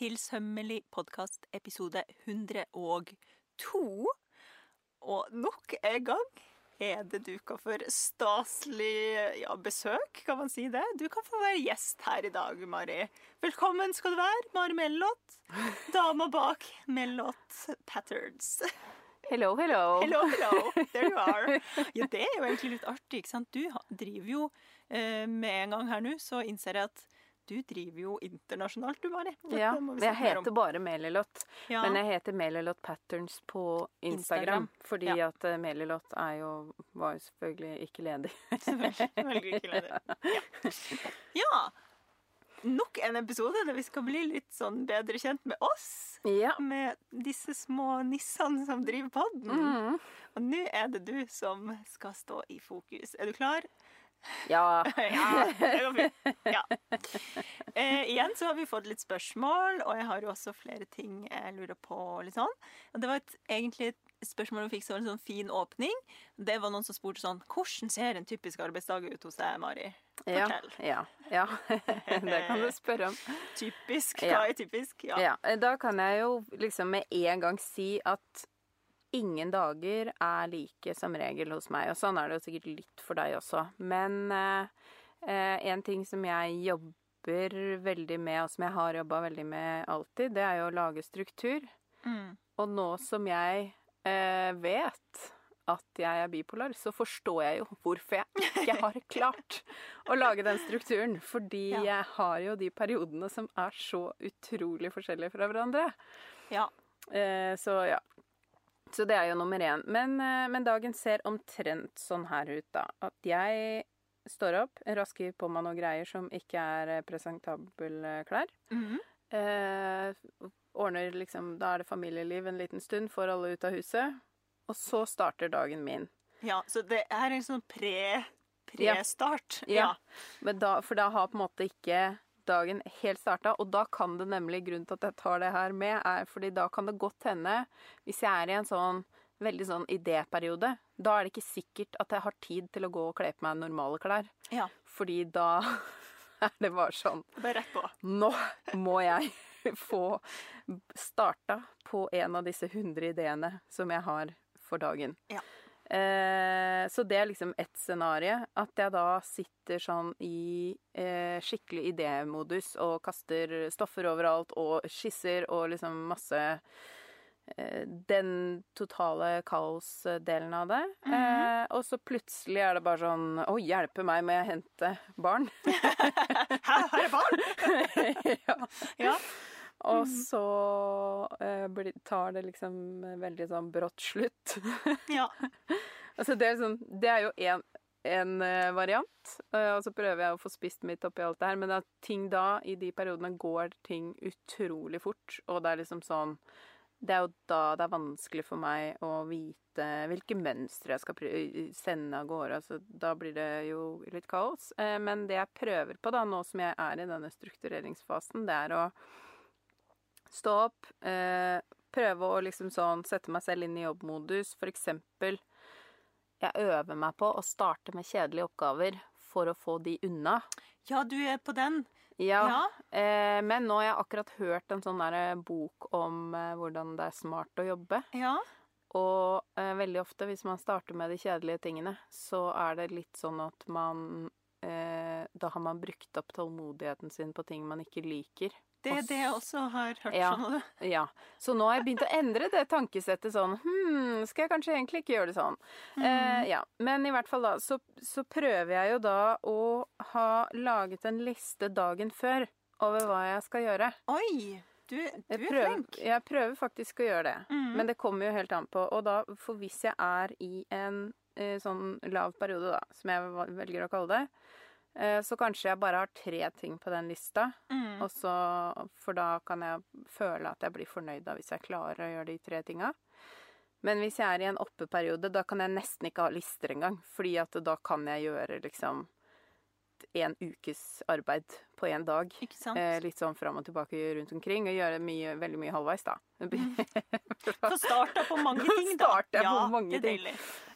til Sømmelig podkast episode 102. Og nok en gang er det duka for staselig ja, besøk, kan man si det? Du kan få være gjest her i dag, Mari. Velkommen skal du være, Mari Mellott. Dama bak Mellott Patterns. Hello, hello. Hello, hello. There you are. Ja, det er jo egentlig litt artig, ikke sant. Du driver jo eh, med en gang her nå, så innser jeg at du driver jo internasjonalt, du, Mari. Dette Ja, men jeg om. heter bare Melilot. ja. Men jeg heter Melilot Patterns på Instagram. Instagram. Fordi Ja. at eh, Melilot er jo var jo selvfølgelig ikke ledig. Selvfølgelig. Ikke ledig. Ja. ja. Nok en episode der vi skal bli litt sånn bedre kjent med oss. Ja. Med disse små nissene som driver podden. Mm. Og nå er det du som skal stå i fokus. Er du klar? Ja. Ja, det går fint. Ja. Eh, igjen så har vi fått litt spørsmål, og jeg har jo også flere ting jeg lurer på. litt sånn. Og det var et, egentlig et spørsmål vi fikk så en sånn fin åpning. Det var noen som spurte sånn Hvordan ser en typisk arbeidsdag ut hos deg, Mari? Ja. Fortell. Ja. ja. det kan du spørre om. Typisk? Ja. Hva er typisk? Ja. Ja. Da kan jeg jo liksom med en gang si at ingen dager er like som regel hos meg. Og sånn er det jo sikkert litt for deg også. Men eh, eh, en ting som jeg jobber veldig med, og som jeg har jobba veldig med alltid, det er jo å lage struktur. Mm. Og nå som jeg eh, vet at jeg er bipolar, så forstår jeg jo hvorfor jeg ikke har klart å lage den strukturen. Fordi Ja. jeg har jo de periodene som er så utrolig forskjellige fra hverandre. ja. Eh, så ja. Så det er jo nummer én. Men, eh, men dagen ser omtrent sånn her ut, da. At jeg står opp, rasker på meg noen greier som ikke er eh, presentable klær. Mhm. Eh, ordner liksom Da er det familieliv en liten stund, får alle ut av huset. Og så starter dagen min. ja. Så det er en sånn pre... Pre-start. Ja. Men da, for da har på en måte ikke dagen helt starta, og da kan det nemlig Grunnen til at jeg tar det her med, er fordi da kan det godt hende, hvis jeg er i en sånn veldig sånn idéperiode, da er det ikke sikkert at jeg har tid til å gå og kle på meg normale klær. ja. Fordi da er det bare sånn Bare rett på. Nå må jeg få starta på en av disse 100 ideene som jeg har for dagen. Ja. Eh, så det er liksom ett scenario. At jeg da sitter sånn i eh, skikkelig idémodus og kaster stoffer overalt og skisser og liksom masse eh, Den totale kaosdelen av det. eh, og så plutselig er det bare sånn Å, hjelpe meg må jeg hente barn. Hæ, er barn! ja. Ja. Og så eh, tar det liksom veldig sånn brått slutt. ja. altså det er, sånn, det er jo en, en eh, variant, eh, og så prøver jeg å få spist mitt oppi alt det her, men at ting da, i de periodene, går ting utrolig fort, og det er liksom sånn det er jo da det er vanskelig for meg å vite hvilke mønstre jeg skal sende av gårde. Altså, da blir det jo litt kaos. Eh, Men det jeg prøver på da, nå som jeg er i denne struktureringsfasen, det er å stå opp, eh, prøve å liksom sånn sette meg selv inn i jobbmodus. For eksempel, jeg øver meg på å starte med kjedelige oppgaver for å få de unna. ja, du er på den. Ja, Ja. Eh, men nå har jeg akkurat hørt en sånn der bok om eh, hvordan det er smart å jobbe. Ja. Og eh, veldig ofte hvis man starter med de kjedelige tingene, så er det litt sånn at man eh, Da har man brukt opp tålmodigheten sin på ting man ikke liker. Det er det jeg også har hørt. Ja. sånn. Ja, Så nå har jeg begynt å endre det tankesettet sånn Hm, skal jeg kanskje egentlig ikke gjøre det sånn? Eh, ja, Men i hvert fall da, så, så prøver jeg jo da å ha laget en liste dagen før over hva jeg skal gjøre. Oi! Du, du er prøver, flink. jeg prøver faktisk å gjøre det. Mm. Men det kommer jo helt an på. Og da, for hvis jeg er i en eh, sånn lav periode, da, som jeg velger å kalle det, så kanskje jeg bare har tre ting på den lista. Mm. Og så, for da kan jeg føle at jeg blir fornøyd da, hvis jeg klarer å gjøre de tre tinga. Men hvis jeg er i en oppeperiode, da kan jeg nesten ikke ha lister engang. Fordi at da kan jeg gjøre liksom en ukes arbeid på én dag. Eh, litt sånn fram og tilbake rundt omkring, og gjøre mye, veldig mye halvveis, da. Så starta på mange ting, da. Starta på mange ting.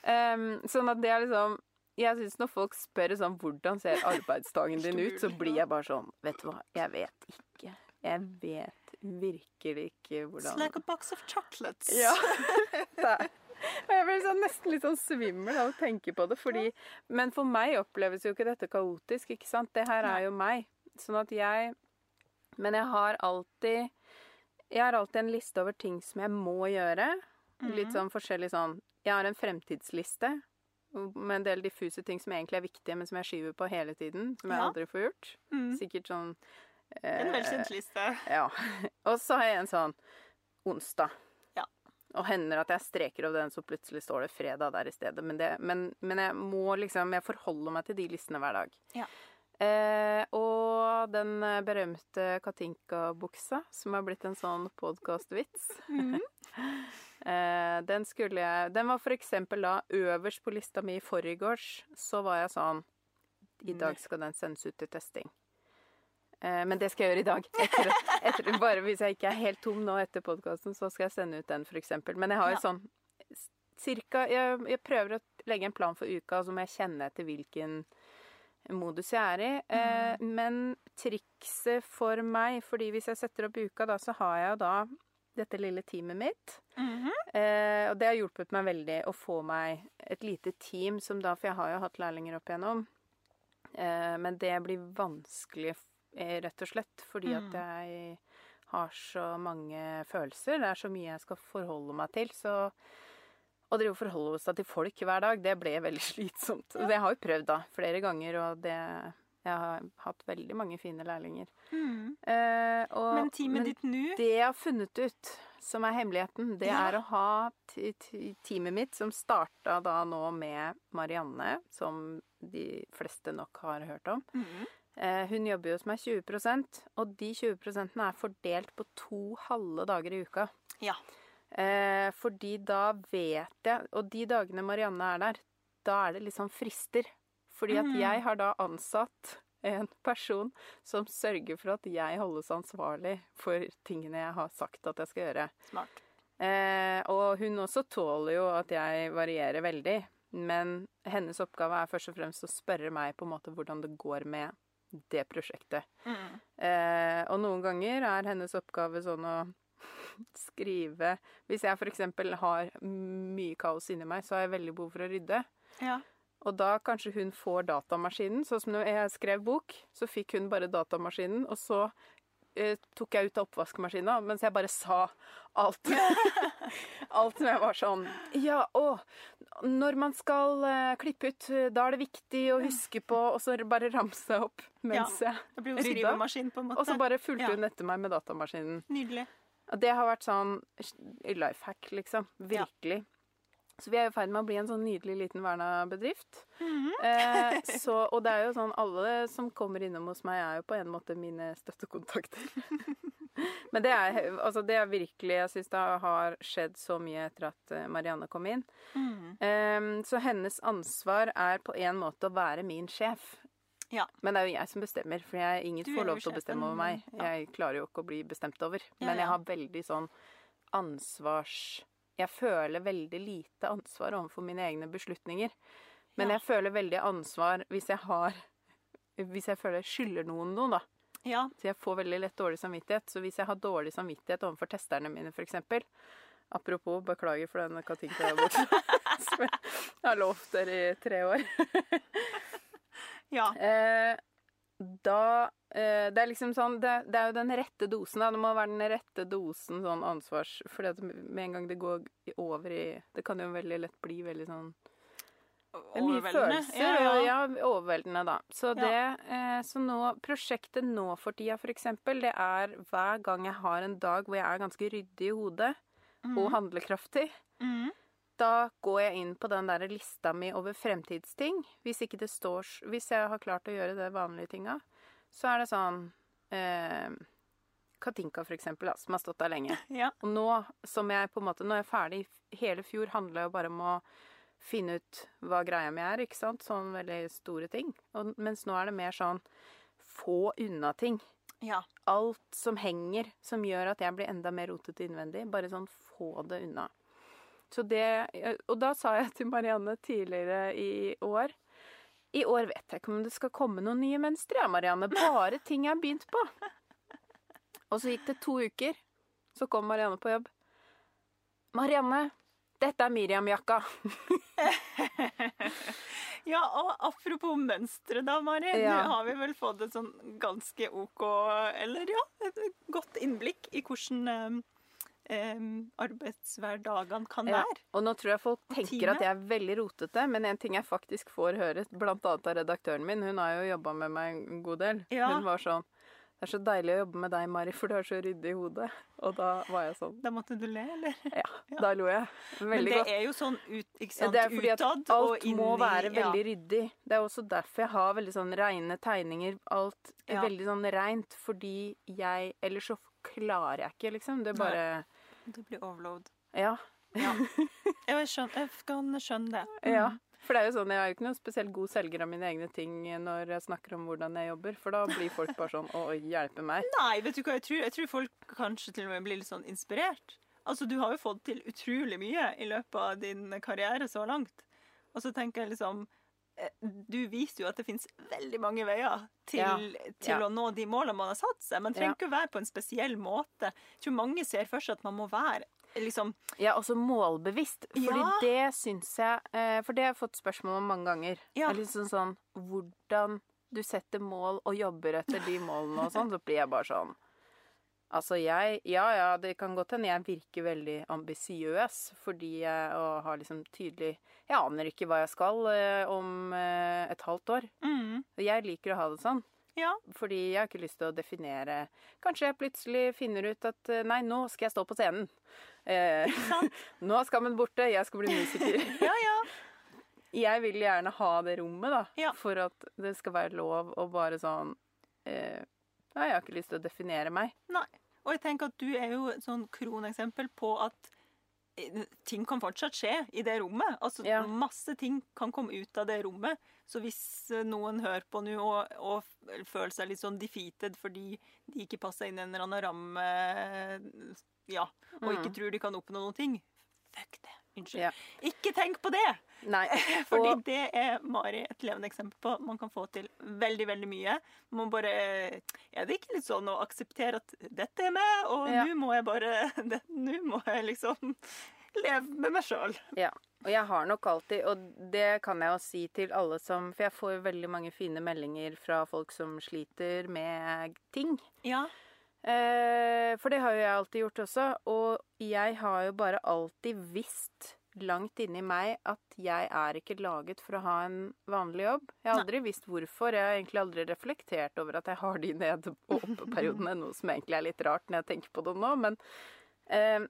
Um, sånn at det er liksom Jeg syns når folk spør sånn hvordan ser arbeidsdagen din ut, så blir jeg bare sånn Vet du hva, jeg vet ikke. Jeg vet virkelig ikke It's hvordan like a box of chocolates. Ja. det er. Og jeg blir sånn, nesten litt sånn svimmel av å tenke på det. Fordi, men for meg oppleves jo ikke dette kaotisk, ikke sant? Det her er jo meg. Sånn at jeg Men jeg har alltid Jeg har alltid en liste over ting som jeg må gjøre. Litt sånn forskjellig sånn Jeg har en fremtidsliste med en del diffuse ting som egentlig er viktige, men som jeg skyver på hele tiden. Som jeg Ja. aldri får gjort. Mm. Sikkert sånn En eh, velkjent liste. ja. Og så har jeg en sånn onsdag. Ja. Og hender at jeg streker over den, så plutselig står det fredag der i stedet. Men, det, men, men jeg må liksom Jeg forholder meg til de listene hver dag. Ja. Eh, og den berømte Katinka-buksa, som har blitt en sånn podkastvits Mhm. eh, Den skulle jeg Den var for eksempel da øverst på lista mi i forgårs. Så var jeg sånn I dag skal den sendes ut til testing. Eh, men det skal jeg gjøre i dag. Etter, etter, bare hvis jeg ikke er helt tom nå etter podkasten, så skal jeg sende ut den, for eksempel. Men jeg har jo Ja. sånn cirka jeg, jeg prøver å legge en plan for uka, så må jeg kjenne etter hvilken modus jeg er i. Eh, men trikset for meg, fordi hvis jeg setter opp uka, da, så har jeg jo da dette lille teamet mitt. Mhm. Eh, og det har hjulpet meg veldig å få meg et lite team som da For jeg har jo hatt lærlinger opp igjennom. Eh, men det blir vanskelig, eh, rett og slett, fordi Mm. at jeg har så mange følelser. Det er så mye jeg skal forholde meg til. Så å drive og forholde seg til folk hver dag, det ble veldig slitsomt. Det har jeg jo prøvd da, flere ganger, og det Jeg har hatt veldig mange fine lærlinger. Mm. Eh, og, Men teamet ditt nå det jeg har funnet ut, som er hemmeligheten, det Ja. er å ha teamet mitt, som starta da nå med Marianne, som de fleste nok har hørt om. Mm. Eh, hun jobber jo hos meg 20% og de 20 er fordelt på to halve dager i uka. Ja. Eh, fordi da vet jeg Og de dagene Marianne er der, da er det sånn frister. Fordi at Mhm. jeg har da ansatt en person som sørger for at jeg holdes ansvarlig for tingene jeg har sagt at jeg skal gjøre. Smart. Eh, og hun også tåler jo at jeg varierer veldig. Men hennes oppgave er først og fremst å spørre meg på en måte hvordan det går med det prosjektet. Mm. Eh, og noen ganger er hennes oppgave sånn å skrive Hvis jeg f.eks. har mye kaos inni meg, så har jeg veldig behov for å rydde. Ja. Og da kanskje hun får datamaskinen. Sånn som når jeg skrev bok, så fikk hun bare datamaskinen, og så eh, tok jeg ut av oppvaskmaskina mens jeg bare sa alt. alt som jeg var sånn Ja, å, når man skal eh, klippe ut, da er det viktig å huske på Og så bare ramse opp mens jeg Det Rydda. Og så bare fulgte Ja. hun etter meg med datamaskinen. Nydelig. Og det har vært sånn life hack, liksom. Virkelig. Så vi er i ferd med å bli en sånn nydelig liten verna-bedrift. Mhm. Eh, så, og det er jo sånn, alle som kommer innom hos meg, er jo på en måte mine støttekontakter. Men det er, altså det er virkelig Jeg syns det har skjedd så mye etter at eh, Marianne kom inn. Mhm. Em, så hennes ansvar er på en måte å være min sjef. Ja. Men det er jo jeg som bestemmer, for jeg, ingen får lov til å bestemme over meg. Jeg klarer jo ikke å bli bestemt over. Men jeg har veldig sånn ansvars... Jeg føler veldig lite ansvar overfor mine egne beslutninger. Men jeg føler veldig ansvar hvis jeg har Hvis jeg føler jeg skylder noen noe, da. Ja. Så jeg får veldig lett dårlig samvittighet. Så hvis jeg har dårlig samvittighet overfor testerne mine, f.eks. Apropos, beklager for den Katinka-buksa som jeg har lovt dere i tre år. Ja. Eh, da eh, Det er liksom sånn det, det er jo den rette dosen, da. Det må være den rette dosen sånn ansvars... For med en gang det går over i Det kan jo veldig lett bli veldig sånn er Overveldende. Ja, ja. ja, overveldende, da. Så det eh, Så nå Prosjektet nå for tida, for eksempel, det er hver gang jeg har en dag hvor jeg er ganske ryddig i hodet og handlekraftig, Mhm. Da går jeg inn på den der lista mi over fremtidsting. Hvis ikke det står Hvis jeg har klart å gjøre det vanlige tinga, så er det sånn eh, Katinka, for eksempel, da, som har stått der lenge. Ja. Og nå som jeg på en måte Når jeg er ferdig Hele fjor handla jo bare om å finne ut hva greia mi er, ikke sant? Sånn veldig store ting. Og, mens nå er det mer sånn få unna ting. ja. Alt som henger, som gjør at jeg blir enda mer rotete innvendig. Bare sånn få det unna. Så det Og da sa jeg til Marianne tidligere i år I år vet jeg ikke om det skal komme noen nye mønstre, ja, Marianne. Bare ting jeg har begynt på. Og så gikk det to uker. Så kom Marianne på jobb. Marianne, dette er Miriam-jakka. Ja, og apropos mønstre da, Mari. Ja. Nå har vi vel fått et sånn ganske OK, eller ja, et godt innblikk i hvordan eh, arbeidshverdagene kan Ja. være. Og nå tror jeg folk tenker at jeg er veldig rotete, men en ting jeg faktisk får høre, annet av redaktøren min, hun har jo jobba med meg en god del, Ja. hun var sånn Det er så deilig å jobbe med deg, Mari, for du er så ryddig i hodet. Og da var jeg sånn Da måtte du le, eller? Ja, Ja. da lo jeg. Men det godt. er jo sånn ut, ikke sant, Det er fordi at utad alt inni må være ja. veldig ryddig. Det er også derfor jeg har veldig sånn reine tegninger. Alt er Ja. veldig sånn reint, fordi jeg Ellers så klarer jeg ikke, liksom. Det er bare Det blir overload. Ja. Ja. Jeg, skjønner, jeg kan skjønne det. ja. For det er jo sånn, jeg er jo ikke noen spesielt god selger av mine egne ting når jeg snakker om hvordan jeg jobber, for da blir folk bare sånn Å, hjelpe meg. Nei, vet du hva jeg tror? Jeg tror folk kanskje til og med blir litt sånn inspirert. Altså, du har jo fått til utrolig mye i løpet av din karriere så langt. Og så tenker jeg liksom eh, Du viser jo at det finnes veldig mange veier til, Ja, til ja. å nå de målene man har satt seg. Man trenger ikke å være på en spesiell måte. Jeg tror mange ser for seg at man må være liksom er også målbevisst, fordi Ja. det syns jeg eh, For det har jeg fått spørsmål om mange ganger. Ja. Det er liksom sånn Hvordan du setter mål og jobber etter de målene og sånn, så blir jeg bare sånn Altså, jeg Ja, ja, det kan godt hende jeg virker veldig ambisiøs fordi jeg og har liksom tydelig Jeg aner ikke hva jeg skal eh, om eh, et halvt år. mm, Og jeg liker å ha det sånn. Ja. Fordi jeg har ikke lyst til å definere Kanskje jeg plutselig finner ut at eh, nei, nå skal jeg stå på scenen. Eh, nå er skammen borte, jeg skal bli musiker. Ja, ja. jeg vil gjerne ha det rommet, da. Ja. For at det skal være lov å bare sånn eh, Nei, jeg har ikke lyst til å definere meg. Nei. Og jeg tenker at du er jo et sånn kroneksempel på at ting kan fortsatt skje i det rommet. Altså Ja. masse ting kan komme ut av det rommet. Så hvis eh, noen hører på nå og, og føler seg litt sånn defeated fordi de ikke passer inn i en eller annen ramme, ja, og ikke Mm. tror de kan oppnå noen ting, fuck det. Unnskyld. Ja. Ikke tenk på det! Nei. Fordi Og, det er Mari et levende eksempel på. Man kan få til veldig, veldig mye. Man bare Er det ikke litt sånn å akseptere at dette er meg, og Ja. nå må jeg bare Nå må jeg liksom leve med meg sjøl. ja. og jeg har nok alltid, og det kan jeg jo si til alle som For jeg får jo veldig mange fine meldinger fra folk som sliter med ting. Ja. Eh, for det har jo jeg alltid gjort også. Og jeg har jo bare alltid visst langt inni meg at jeg er ikke laget for å ha en vanlig jobb. Jeg har Nei. aldri visst hvorfor. Jeg har egentlig aldri reflektert over at jeg har de ned- og oppe-periodene, noe som egentlig er litt rart når jeg tenker på det nå. Men, eh,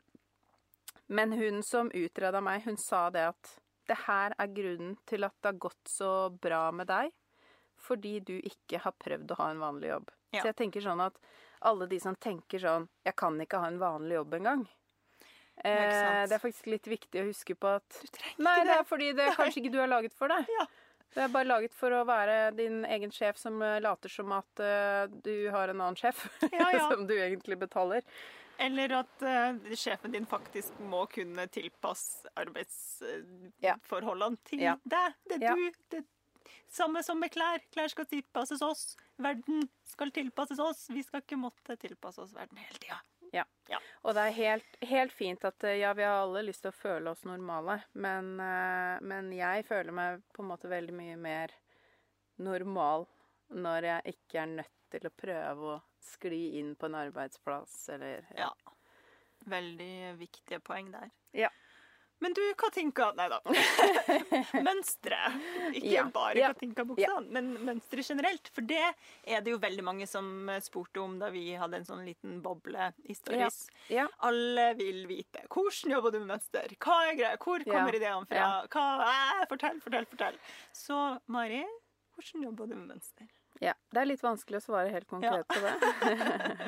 men hun som utreda meg, hun sa det at det her er grunnen til at det har gått så bra med deg. Fordi du ikke har prøvd å ha en vanlig jobb. Ja. Så jeg tenker sånn at alle de som tenker sånn Jeg kan ikke ha en vanlig jobb engang. Eh, det er faktisk litt viktig å huske på at Du trenger Nei, det det. er fordi det er kanskje ikke du er laget for det. Ja. Du er bare laget for å være din egen sjef som eh, later som at uh, du har en annen sjef. Ja, ja. som du egentlig betaler. Eller at uh, sjefen din faktisk må kunne tilpasse arbeidsforholdene til deg. Det Ja. du. Det samme som med klær. Klær skal tilpasses oss. Verden skal tilpasses oss. Vi skal ikke måtte tilpasse oss verden hele tida. Og det er helt, helt fint at eh, ja, vi har alle lyst til å føle oss normale, men, eh, men jeg føler meg på en måte veldig mye mer normal når jeg ikke er nødt til å prøve å skli inn på en arbeidsplass eller Ja. Veldig viktige poeng der. Ja. Men du, Katinka Nei da. Mønstre. Ikke Ja, bare ja, Katinka-buksene, men mønstre generelt. For det er det jo veldig mange som spurte om da vi hadde en sånn liten boble i Stories. Ja. Alle vil vite. Hvordan jobber du med mønster? Hva er greia? Hvor kommer Ja, ideene fra? ja. Hva? Eh, fortell, fortell, fortell. Så Mari, hvordan jobber du med mønster? Ja, det er litt vanskelig å svare helt konkret på det.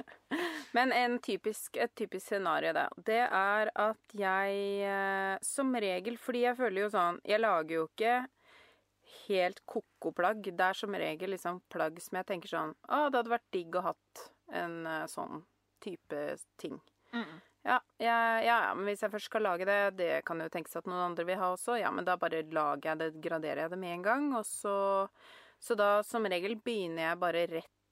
Men en typisk, et typisk scenario, da, det er at jeg eh, som regel Fordi jeg føler jo sånn Jeg lager jo ikke helt ko-ko plagg. Det er som regel liksom plagg som jeg tenker sånn Å, det hadde vært digg å hatt en eh, sånn type ting. Ja, ja, ja, ja, men hvis jeg først skal lage det, det kan jo tenkes at noen andre vil ha også, ja, men da bare lager jeg det, graderer jeg det med en gang, og så Så da som regel begynner jeg bare rett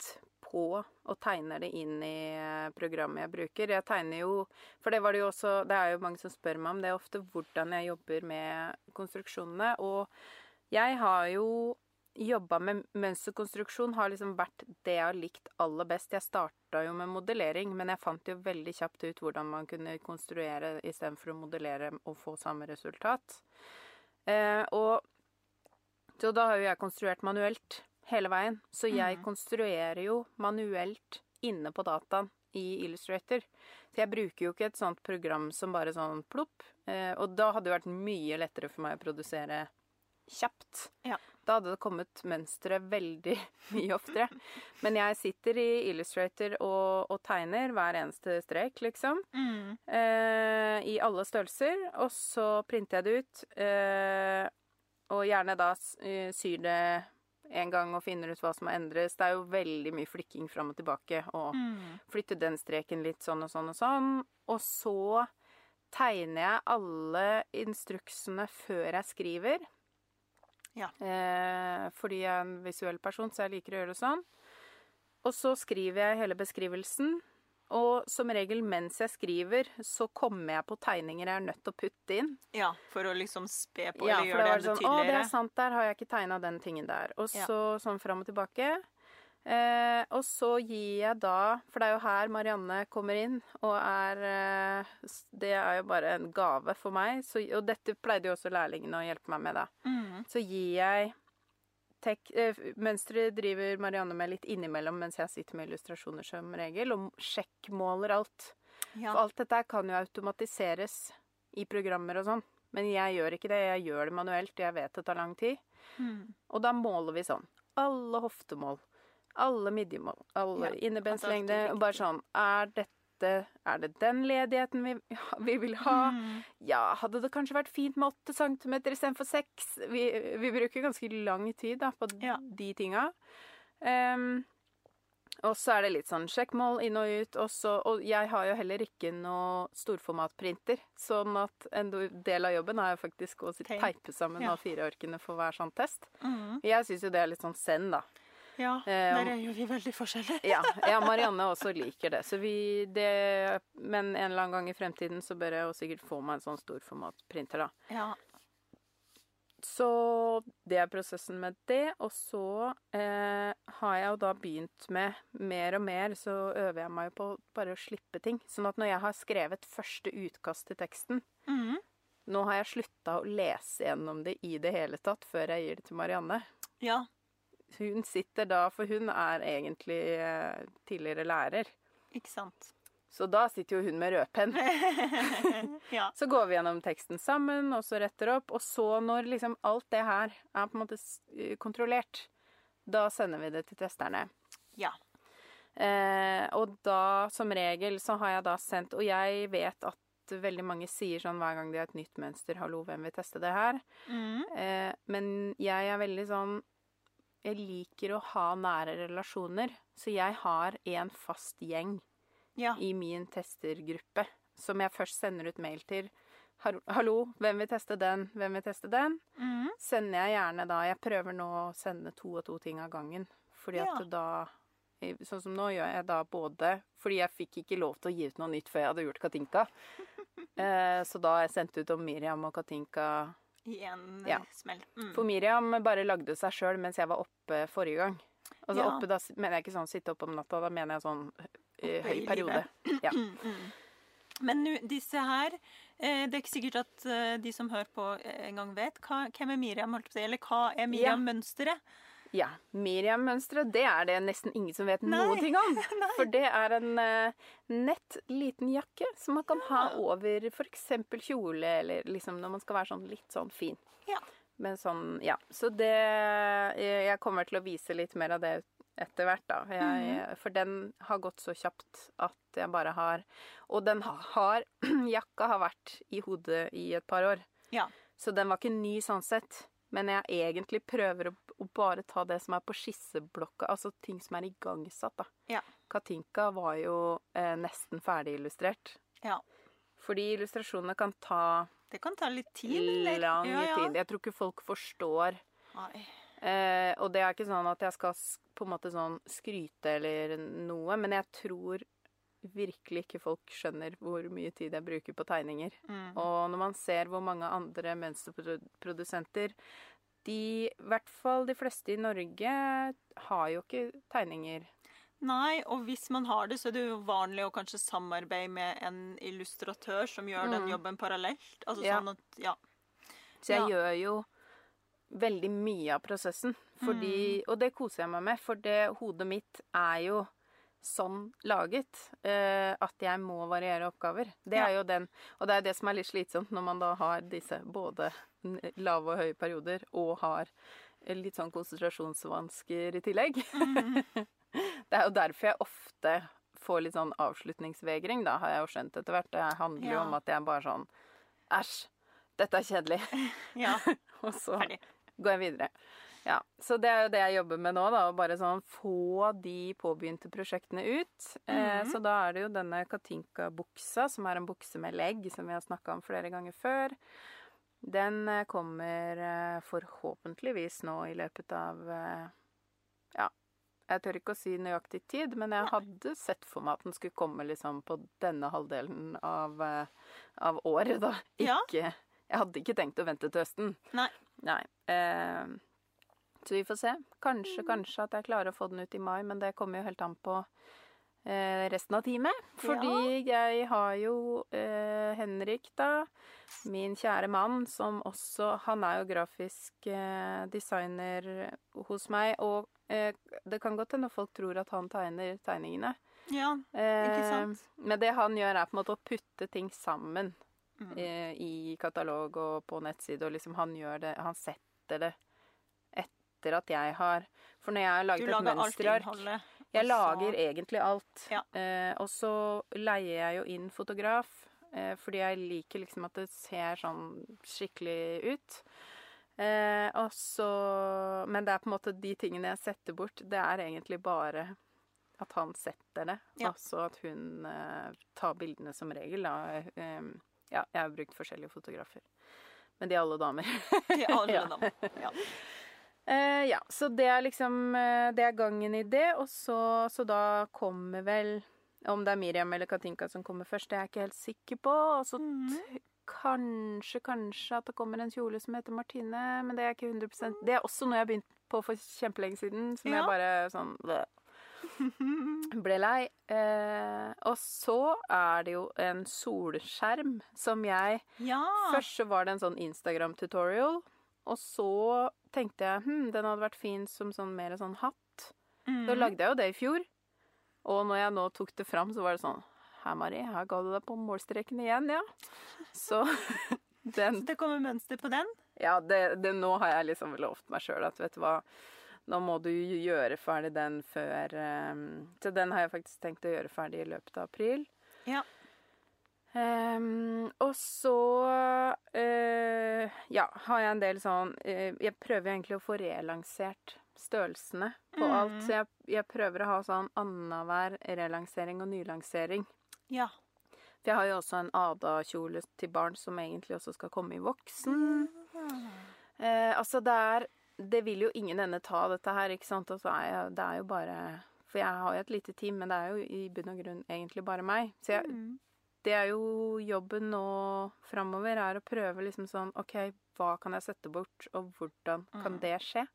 på og tegner det inn i eh, programmet jeg bruker. Jeg tegner jo For det var det jo også Det er jo mange som spør meg om det ofte, hvordan jeg jobber med konstruksjonene. Og jeg har jo jobba med mønsterkonstruksjon, har liksom vært det jeg har likt aller best. Jeg starta jo med modellering, men jeg fant jo veldig kjapt ut hvordan man kunne konstruere istedenfor å modellere og få samme resultat. Eh, og så da har jo jeg konstruert manuelt hele veien. Så jeg Mhm. konstruerer jo manuelt inne på dataen i Illustrator. Så jeg bruker jo ikke et sånt program som bare sånn plopp. Eh, og da hadde det vært mye lettere for meg å produsere kjapt. Ja. Da hadde det kommet mønstre veldig mye oftere. Men jeg sitter i Illustrator og, og tegner hver eneste strek, liksom. Mm. Eh, I alle størrelser. Og så printer jeg det ut. Eh, og gjerne da eh, syr det en gang og finner ut hva som må endres. Det er jo veldig mye flikking fram og tilbake. Og Mm. flytte den streken litt sånn og sånn og sånn. Og så tegner jeg alle instruksene før jeg skriver. Ja. Eh, fordi jeg er en visuell person, så jeg liker å gjøre det sånn. Og så skriver jeg hele beskrivelsen. Og som regel mens jeg skriver, så kommer jeg på tegninger jeg er nødt til å putte inn. ja, for å liksom spe på Ja, eller gjøre det det sånn Å, det er sant, der har jeg ikke tegna den tingen der. Og Ja. så sånn fram og tilbake. Eh, og så gir jeg da For det er jo her Marianne kommer inn, og er eh, Det er jo bare en gave for meg. Så, og dette pleide jo også lærlingene å hjelpe meg med, da. Mm. Så gir jeg eh, driver Marianne med litt innimellom mens jeg sitter med illustrasjoner som regel, og sjekkmåler alt. Ja. For alt dette kan jo automatiseres i programmer og sånn. Men jeg gjør ikke det. Jeg gjør det manuelt. Jeg vet det tar lang tid. Mm. Og da måler vi sånn. Alle hoftemål. Alle midjemål. Alle Ja, er Og bare sånn Er dette Er det den ledigheten vi, vi vil ha? Mm. Ja, hadde det kanskje vært fint med åtte centimeter istedenfor seks? Vi, vi bruker ganske lang tid da, på Ja. de tinga. Um, og så er det litt sånn sjekkmål inn og ut. Også, og jeg har jo heller ikke noe storformatprinter. Sånn at en del av jobben er jo faktisk å teipe sammen Ja. alle fire arkene for hver sånn test. Mm. Jeg syns jo det er litt sånn send, da. Ja, Eh, der er jo vi veldig forskjellige. Ja, ja, Marianne også liker det. Så vi det, Men en eller annen gang i fremtiden så bør jeg jo sikkert få meg en sånn storformatprinter, da. Ja. Så det er prosessen med det. Og så eh, har jeg jo da begynt med mer og mer, så øver jeg meg på bare å slippe ting. Sånn at når jeg har skrevet første utkast til teksten Mm. Nå har jeg slutta å lese gjennom det i det hele tatt før jeg gir det til Marianne. ja. Hun sitter da, for hun er egentlig eh, tidligere lærer. Ikke sant. Så da sitter jo hun med rødpenn. ja. Så går vi gjennom teksten sammen, og så retter opp. Og så, når liksom alt det her er på en måte eh, kontrollert, da sender vi det til testerne. Ja. Eh, og da, som regel, så har jeg da sendt Og jeg vet at veldig mange sier sånn hver gang de har et nytt mønster 'Hallo, hvem vil teste det her?' Mm. Eh, men jeg er veldig sånn Jeg liker å ha nære relasjoner, så jeg har en fast gjeng Ja. i min testergruppe som jeg først sender ut mail til. Hallo, hvem vil teste den? Hvem vil teste den? Mm. Sender jeg gjerne da Jeg prøver nå å sende to og to ting av gangen. Fordi Ja. at da Sånn som nå gjør jeg da både Fordi jeg fikk ikke lov til å gi ut noe nytt før jeg hadde gjort Katinka. Eh, så da har jeg sendt ut om Miriam og Katinka I en Ja. eh, smell. Mm. For Miriam bare lagde seg sjøl mens jeg var oppe forrige gang. Altså Ja. oppe, da mener jeg ikke sånn sitte opp om natta, da mener jeg sånn eh, Oppe høy periode. Ja. Mm. Men nu, disse her eh, Det er ikke sikkert at eh, de som hører på, eh, engang vet hva, hvem er Miriam, holdt på å si. Eller hva er Miriam-mønsteret? ja. Miriam-mønsteret, det er det nesten ingen som vet Nei. noe ting om. For det er en uh, nett liten jakke som man kan ha Ja. over f.eks. kjole, eller liksom når man skal være sånn litt sånn fin. Ja. Men sånn, ja. Så det Jeg jeg kommer til å vise litt mer av det etter hvert, da. Jeg, For den har gått så kjapt at jeg bare har Og den har Jakka har vært i hodet i et par år. Ja. Så den var ikke ny sånn sett. Men jeg egentlig prøver å, å bare ta det som er på skisseblokka, altså ting som er igangsatt, da. Ja. Katinka var jo eh, nesten ferdig illustrert. Ja. Fordi illustrasjonene kan ta Det kan ta litt tid, eller? lang ja, ja. tid. Jeg tror ikke folk forstår. Eh, og det er ikke sånn at jeg skal på en måte sånn skryte eller noe, men jeg tror virkelig ikke folk skjønner hvor mye tid jeg bruker på tegninger. Mm. Og når man ser hvor mange andre mønsterprodusenter de, i hvert fall de fleste i Norge, har jo ikke tegninger. Nei, og hvis man har det, så er det jo vanlig å kanskje samarbeide med en illustratør som gjør den Mm. jobben parallelt. Altså Ja. sånn at, ja. Så jeg Ja. gjør jo veldig mye av prosessen. Fordi, Mm. Og det koser jeg meg med, for det hodet mitt er jo sånn laget eh, at jeg må variere oppgaver. Det Ja. er jo den, og det er det som er litt slitsomt når man da har disse både lave og høye perioder og har litt sånn konsentrasjonsvansker i tillegg. det er jo derfor jeg ofte får litt sånn avslutningsvegring, da, har jeg jo skjønt etter hvert. Det handler jo Ja. om at jeg bare sånn Æsj, dette er kjedelig. ja. Og så Ferdig. går jeg videre. Ja, Så det er jo det jeg jobber med nå, da. Å bare sånn få de påbegynte prosjektene ut. eh, Mhm. så da er det jo denne Katinka-buksa, som er en bukse med legg, som vi har snakka om flere ganger før. Den eh, kommer eh, forhåpentligvis nå i løpet av Ja, jeg tør ikke å si nøyaktig tid, men jeg hadde sett for meg at den skulle komme liksom på denne halvdelen av, av året, da. Ja. Jeg hadde ikke tenkt å vente til høsten. Nei. Nei. Eh, så vi får se. Kanskje, kanskje at jeg klarer å få den ut i mai, men det kommer jo helt an på eh, resten av teamet. Fordi jeg har jo eh, Henrik, da. Min kjære mann, som også Han er jo grafisk eh, designer hos meg, og eh, det kan godt hende folk tror at han tegner tegningene. ja. ikke sant? Men det han gjør, er på en måte å putte ting sammen Mm. eh, i katalog og på nettside, og liksom han gjør det Han setter det etter at jeg har For når jeg har laget et mønsterark. Jeg lager egentlig alt. Ja. Eh, og så leier jeg jo inn fotograf, eh, fordi jeg liker liksom at det ser sånn skikkelig ut. Eh, og så Men det er på en måte de tingene jeg setter bort, det er egentlig bare at han setter det. Ja. Altså at hun eh, tar bildene som regel, da. Eh, ja, jeg har brukt forskjellige fotografer. Men de er alle damer. Til alle Ja. dem. Ja. Eh, ja, så det er liksom eh, Det er gangen i det, og så, så da kommer vel Om det er Miriam eller Katinka som kommer først, det er jeg ikke helt sikker på. Og så mm. kanskje, kanskje at det kommer en kjole som heter Martine, men det er ikke 100% Det er også noe jeg begynte på for kjempelenge siden, som Ja. jeg bare sånn bleh, ble lei. Eh, og så er det jo en solskjerm som jeg ja. Først så var det en sånn Instagram-tutorial, og så tenkte jeg hm, den hadde vært fin som sånn mer sånn hatt. Mm. Da lagde jeg jo det i fjor. Og når jeg nå tok det fram, så var det sånn Her, Mari, her ga du deg på målstreken igjen, ja. Så den Så det kommer mønster på den? Ja, det, det, nå har jeg liksom lovt meg sjøl at vet du hva nå må du gjøre ferdig den før um, Så den har jeg faktisk tenkt å gjøre ferdig i løpet av april. Ja. Ehm, og så uh, ja, har jeg en del sånn uh, Jeg prøver egentlig å få relansert størrelsene på Mm. alt. Så jeg, jeg prøver å ha sånn annenhver relansering og nylansering. Ja. For jeg har jo også en Ada-kjole til barn som egentlig også skal komme i voksen. Eh, altså, det er Det vil jo ingen ende ta, dette her, ikke sant? Og så er jeg Det er jo bare For jeg har jo et lite team, men det er jo i bunn og grunn egentlig bare meg. Så jeg, Mm. Det er jo jobben nå framover, er å prøve liksom sånn OK, hva kan jeg sette bort, og hvordan kan Mm. det skje?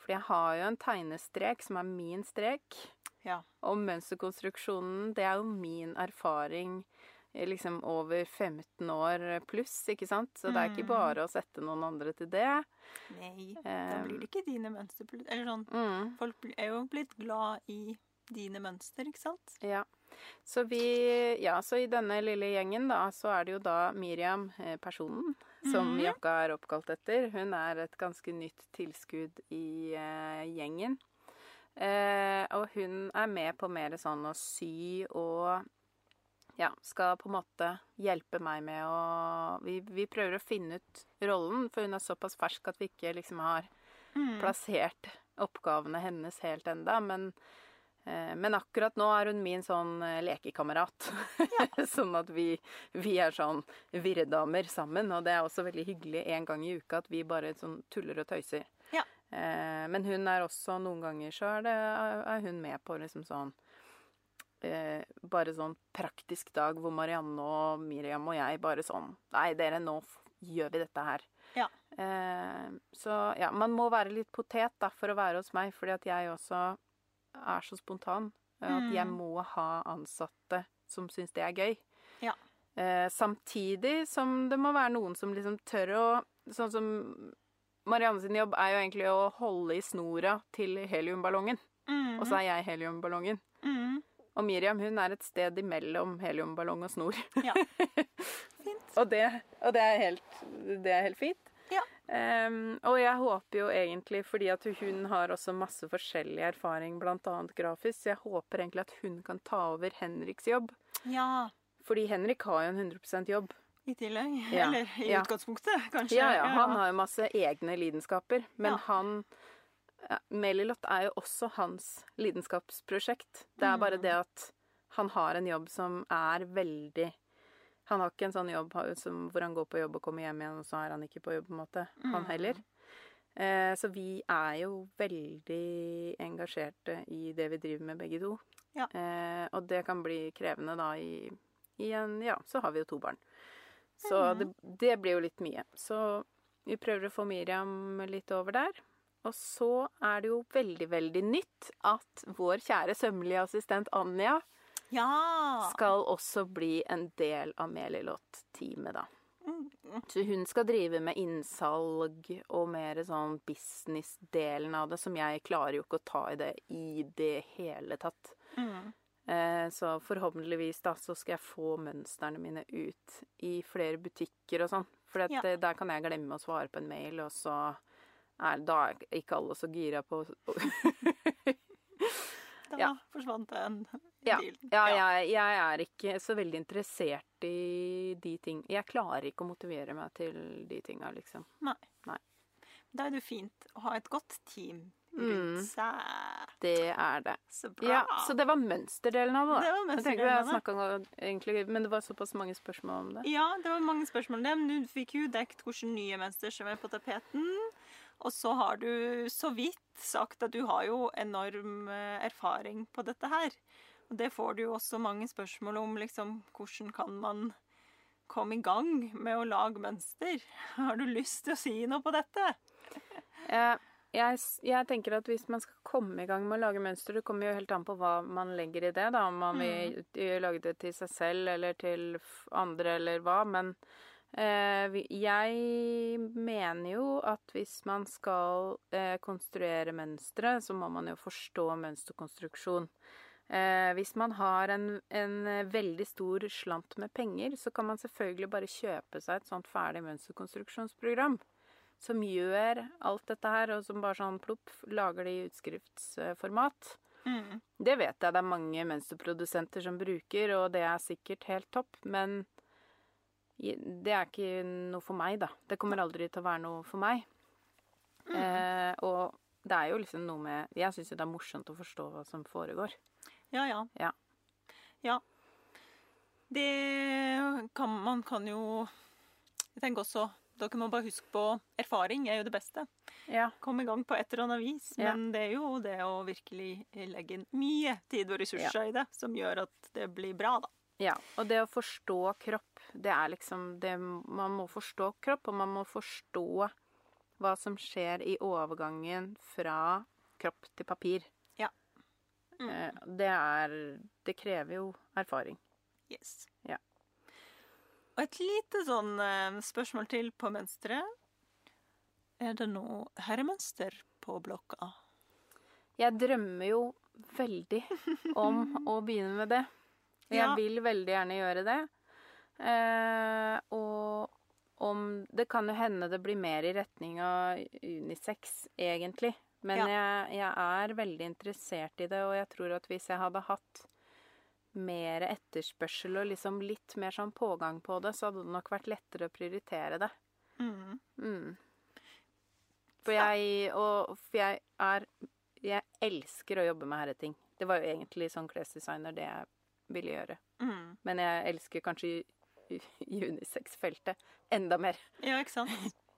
Fordi jeg har jo en tegnestrek som er min strek. Ja. Og mønsterkonstruksjonen, det er jo min erfaring eh, liksom over 15 år pluss, ikke sant? Så det er ikke Mm. bare å sette noen andre til det. Nei, da Eh, blir det ikke dine mønster. Eller sånn, Mm, folk er jo blitt glad i dine mønster, ikke sant? ja. Så vi Ja, så i denne lille gjengen, da, så er det jo da Miriam, eh, personen, som Mhm. jakka er oppkalt etter. Hun er et ganske nytt tilskudd i eh, gjengen. Eh, og hun er med på mer sånn å sy og ja, skal på en måte hjelpe meg med å vi, vi prøver å finne ut rollen, for hun er såpass fersk at vi ikke liksom har Mm. plassert oppgavene hennes helt enda, men men akkurat nå er hun min sånn lekekamerat. lekekamerat. sånn at vi, vi er sånn virredamer sammen. Og det er også veldig hyggelig en gang i uka at vi bare sånn tuller og tøyser. Ja. Eh, men hun er også Noen ganger så er, det, er hun med på liksom sånn eh, Bare sånn praktisk dag hvor Marianne og Miriam og jeg bare sånn Nei, dere, nå gjør vi dette her. Ja. Eh, så ja, man må være litt potet da for å være hos meg, fordi at jeg også er så spontan. eh, At jeg Mm. må ha ansatte som syns det er gøy. Ja. Eh, samtidig som det må være noen som liksom tør å Sånn som Marianne sin jobb er jo egentlig å holde i snora til heliumballongen. Mm. Og så er jeg heliumballongen. mm. Og Miriam hun er et sted imellom heliumballong og snor. Ja. Fint. og det, og det, er, helt, det er helt fint. Ja. Ehm, og jeg håper jo egentlig, fordi at hun har også masse forskjellig erfaring, bl.a. grafisk, så jeg håper egentlig at hun kan ta over Henriks jobb. ja. Fordi Henrik har jo en 100% jobb. I tillegg. Ja. Eller i Ja. utgangspunktet, kanskje. Ja, ja, han har jo masse egne lidenskaper, men Ja. han Melilot er jo også hans lidenskapsprosjekt. Det er bare Mm. det at han har en jobb som er veldig Han har ikke en sånn jobb som, hvor han går på jobb og kommer hjem igjen, og så er han ikke på jobb, på en måte. Han Mm. heller. Eh, så vi er jo veldig engasjerte i det vi driver med, begge to. Ja. Eh, og det kan bli krevende da i, i en Ja, så har vi jo to barn. Så mm. det, det blir jo litt mye. Så vi prøver å få Miriam litt over der. Og så er det jo veldig, veldig nytt at vår kjære sømmelige assistent Anja Ja. skal også bli en del av Melilot-teamet, da. Mm. Så hun skal drive med innsalg og mer sånn business-delen av det, som jeg klarer jo ikke å ta i det i det hele tatt. Mm. Eh, så forhåpentligvis da så skal jeg få mønstrene mine ut i flere butikker og sånn. For Ja. eh, der kan jeg glemme å svare på en mail, og så er da er ikke alle så gira på Da Ja. forsvant den Ja, bilen. Ja, jeg, jeg er ikke så veldig interessert i de ting Jeg klarer ikke å motivere meg til de tinga, liksom. Nei. Da er det jo fint å ha et godt team Mm. rundt seg. Det er det. Så bra. Ja, Så det var mønsterdelen av det. Det var mønsterdelen av det. egentlig, Men det var såpass mange spørsmål om det. Ja, det var mange spørsmål om det, men du fikk jo dekt hvilke nye mønster som er på tapeten. Og så har du så vidt sagt at du har jo enorm eh, erfaring på dette her. Og det får du jo også mange spørsmål om, liksom hvordan kan man komme i gang med å lage mønster? Har du lyst til å si noe på dette? Jeg, jeg tenker at hvis man skal komme i gang med å lage mønster, det kommer jo helt an på hva man legger i det, da. Om man vil eh, lage det til seg selv eller til andre eller hva. Men jeg mener jo at hvis man skal eh, konstruere mønstre, så må man jo forstå mønsterkonstruksjon. Eh, hvis man har en, en eh, veldig stor slant med penger, så kan man selvfølgelig bare kjøpe seg et sånt ferdig mønsterkonstruksjonsprogram som gjør alt dette her, og som bare sånn plopp lager det i utskriftsformat. Mm. Det vet jeg det er mange mønsterprodusenter som bruker, og det er sikkert helt topp, men det er ikke noe for meg, da. Det kommer aldri til å være noe for meg. Eh, og det er jo liksom noe med Jeg syns jo det er morsomt å forstå hva som foregår. Ja, ja. Ja. Ja. Det kan man kan jo Jeg tenker også Dere må bare huske på erfaring er jo det beste. Ja. Kom i gang på et eller annet vis. Ja. Men det er jo det å virkelig legge inn mye tid og ressurser i det, som gjør at det blir bra, da. Ja, og det å forstå kropp, det er liksom det Man må forstå kropp, og man må forstå hva som skjer i overgangen fra kropp til papir. Ja. Mm. Eh, Det er Det krever jo erfaring. Yes. Ja. Og et lite sånn eh, spørsmål til på mønsteret. Er det noe herremønster på blokka? Jeg drømmer jo veldig om å begynne med det. Jeg Ja. vil veldig gjerne gjøre det. Eh, og om Det kan jo hende det blir mer i retning av unisex, egentlig. Men Ja. jeg, jeg er veldig interessert i det, og jeg tror at hvis jeg hadde hatt mer etterspørsel og liksom litt mer sånn pågang på det, så hadde det nok vært lettere å prioritere det. Mm. Mm. For jeg, og, for jeg er Jeg elsker å jobbe med herreting. Det var jo egentlig sånn klesdesigner det jeg ville gjøre. Mm. Men jeg elsker kanskje unisex-feltet enda mer. Ja, ikke sant?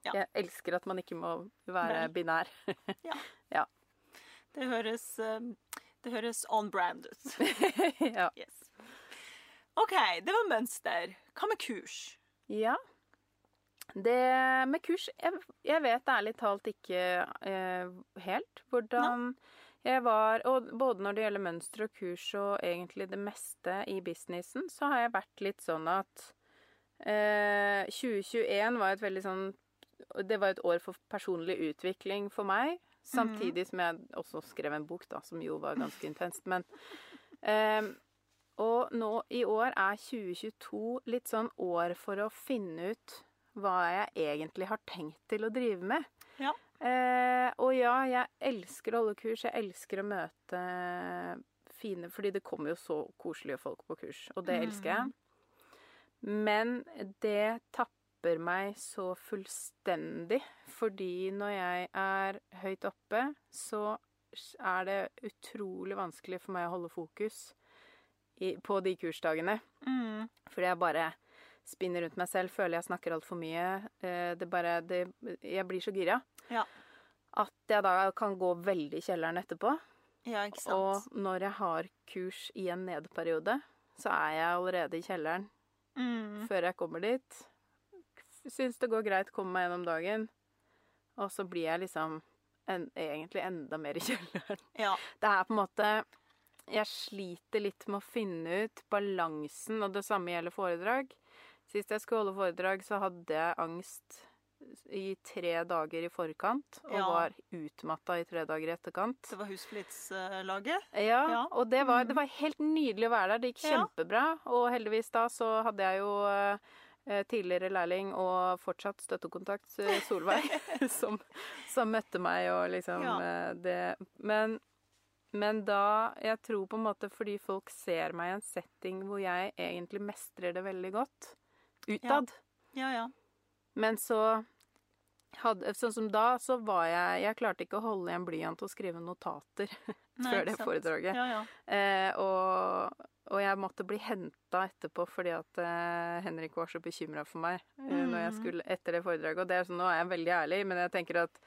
Ja. Jeg elsker at man ikke må være Nei. binær. Det høres, eh, det høres on brand ut. ja. Yes. OK, det var mønster. Hva med kurs? ja. Det med kurs Jeg, jeg vet ærlig talt ikke eh, helt hvordan jeg var Og både når det gjelder mønster og kurs og egentlig det meste i businessen, så har jeg vært litt sånn at eh, 2021 var et veldig sånn Det var et år for personlig utvikling for meg. Samtidig som jeg også skrev en bok, da, som jo var ganske intenst. Men eh, Og nå i år er 2022 litt sånn år for å finne ut hva jeg egentlig har tenkt til å drive med. Ja. Eh, og ja, jeg elsker å holde kurs. Jeg elsker å møte fine Fordi det kommer jo så koselige folk på kurs, og det elsker jeg. Men det tapper meg så fullstendig, fordi når jeg er høyt oppe, så er det utrolig vanskelig for meg å holde fokus i, på de kursdagene. Mm. Fordi jeg bare spinner rundt meg selv, føler jeg snakker altfor mye. Eh, Det bare det, Jeg blir så gira. Ja. At jeg da kan gå veldig i kjelleren etterpå. Ja, ikke sant? Og når jeg har kurs i en nedperiode, så er jeg allerede i kjelleren Mm. før jeg kommer dit. Syns det går greit, kommer meg gjennom dagen. Og så blir jeg liksom en, egentlig enda mer i kjelleren. Ja. Det er på en måte Jeg sliter litt med å finne ut balansen, og det samme gjelder foredrag. Sist jeg skulle holde foredrag, så hadde jeg angst i tre dager i forkant, og Ja. var utmatta i tre dager i etterkant. Det var Husflidslaget. Ja, Ja. og det var, Mm. det var helt nydelig å være der. Det gikk Ja. kjempebra. Og heldigvis da så hadde jeg jo eh, tidligere lærling og fortsatt støttekontakt, eh, Solveig, som, som møtte meg og liksom Ja. eh, det Men, men da Jeg tror på en måte fordi folk ser meg i en setting hvor jeg egentlig mestrer det veldig godt utad. Ja, ja. Men så hadde, Sånn som da, så var jeg Jeg klarte ikke å holde i en blyant og skrive notater Nei, før det foredraget. Ja, ja. Eh, og, og jeg måtte bli henta etterpå fordi at eh, Henrik var så bekymra for meg mm. jeg Mhm. skulle etter det foredraget. Og det er sånn, nå er jeg veldig ærlig, men jeg tenker at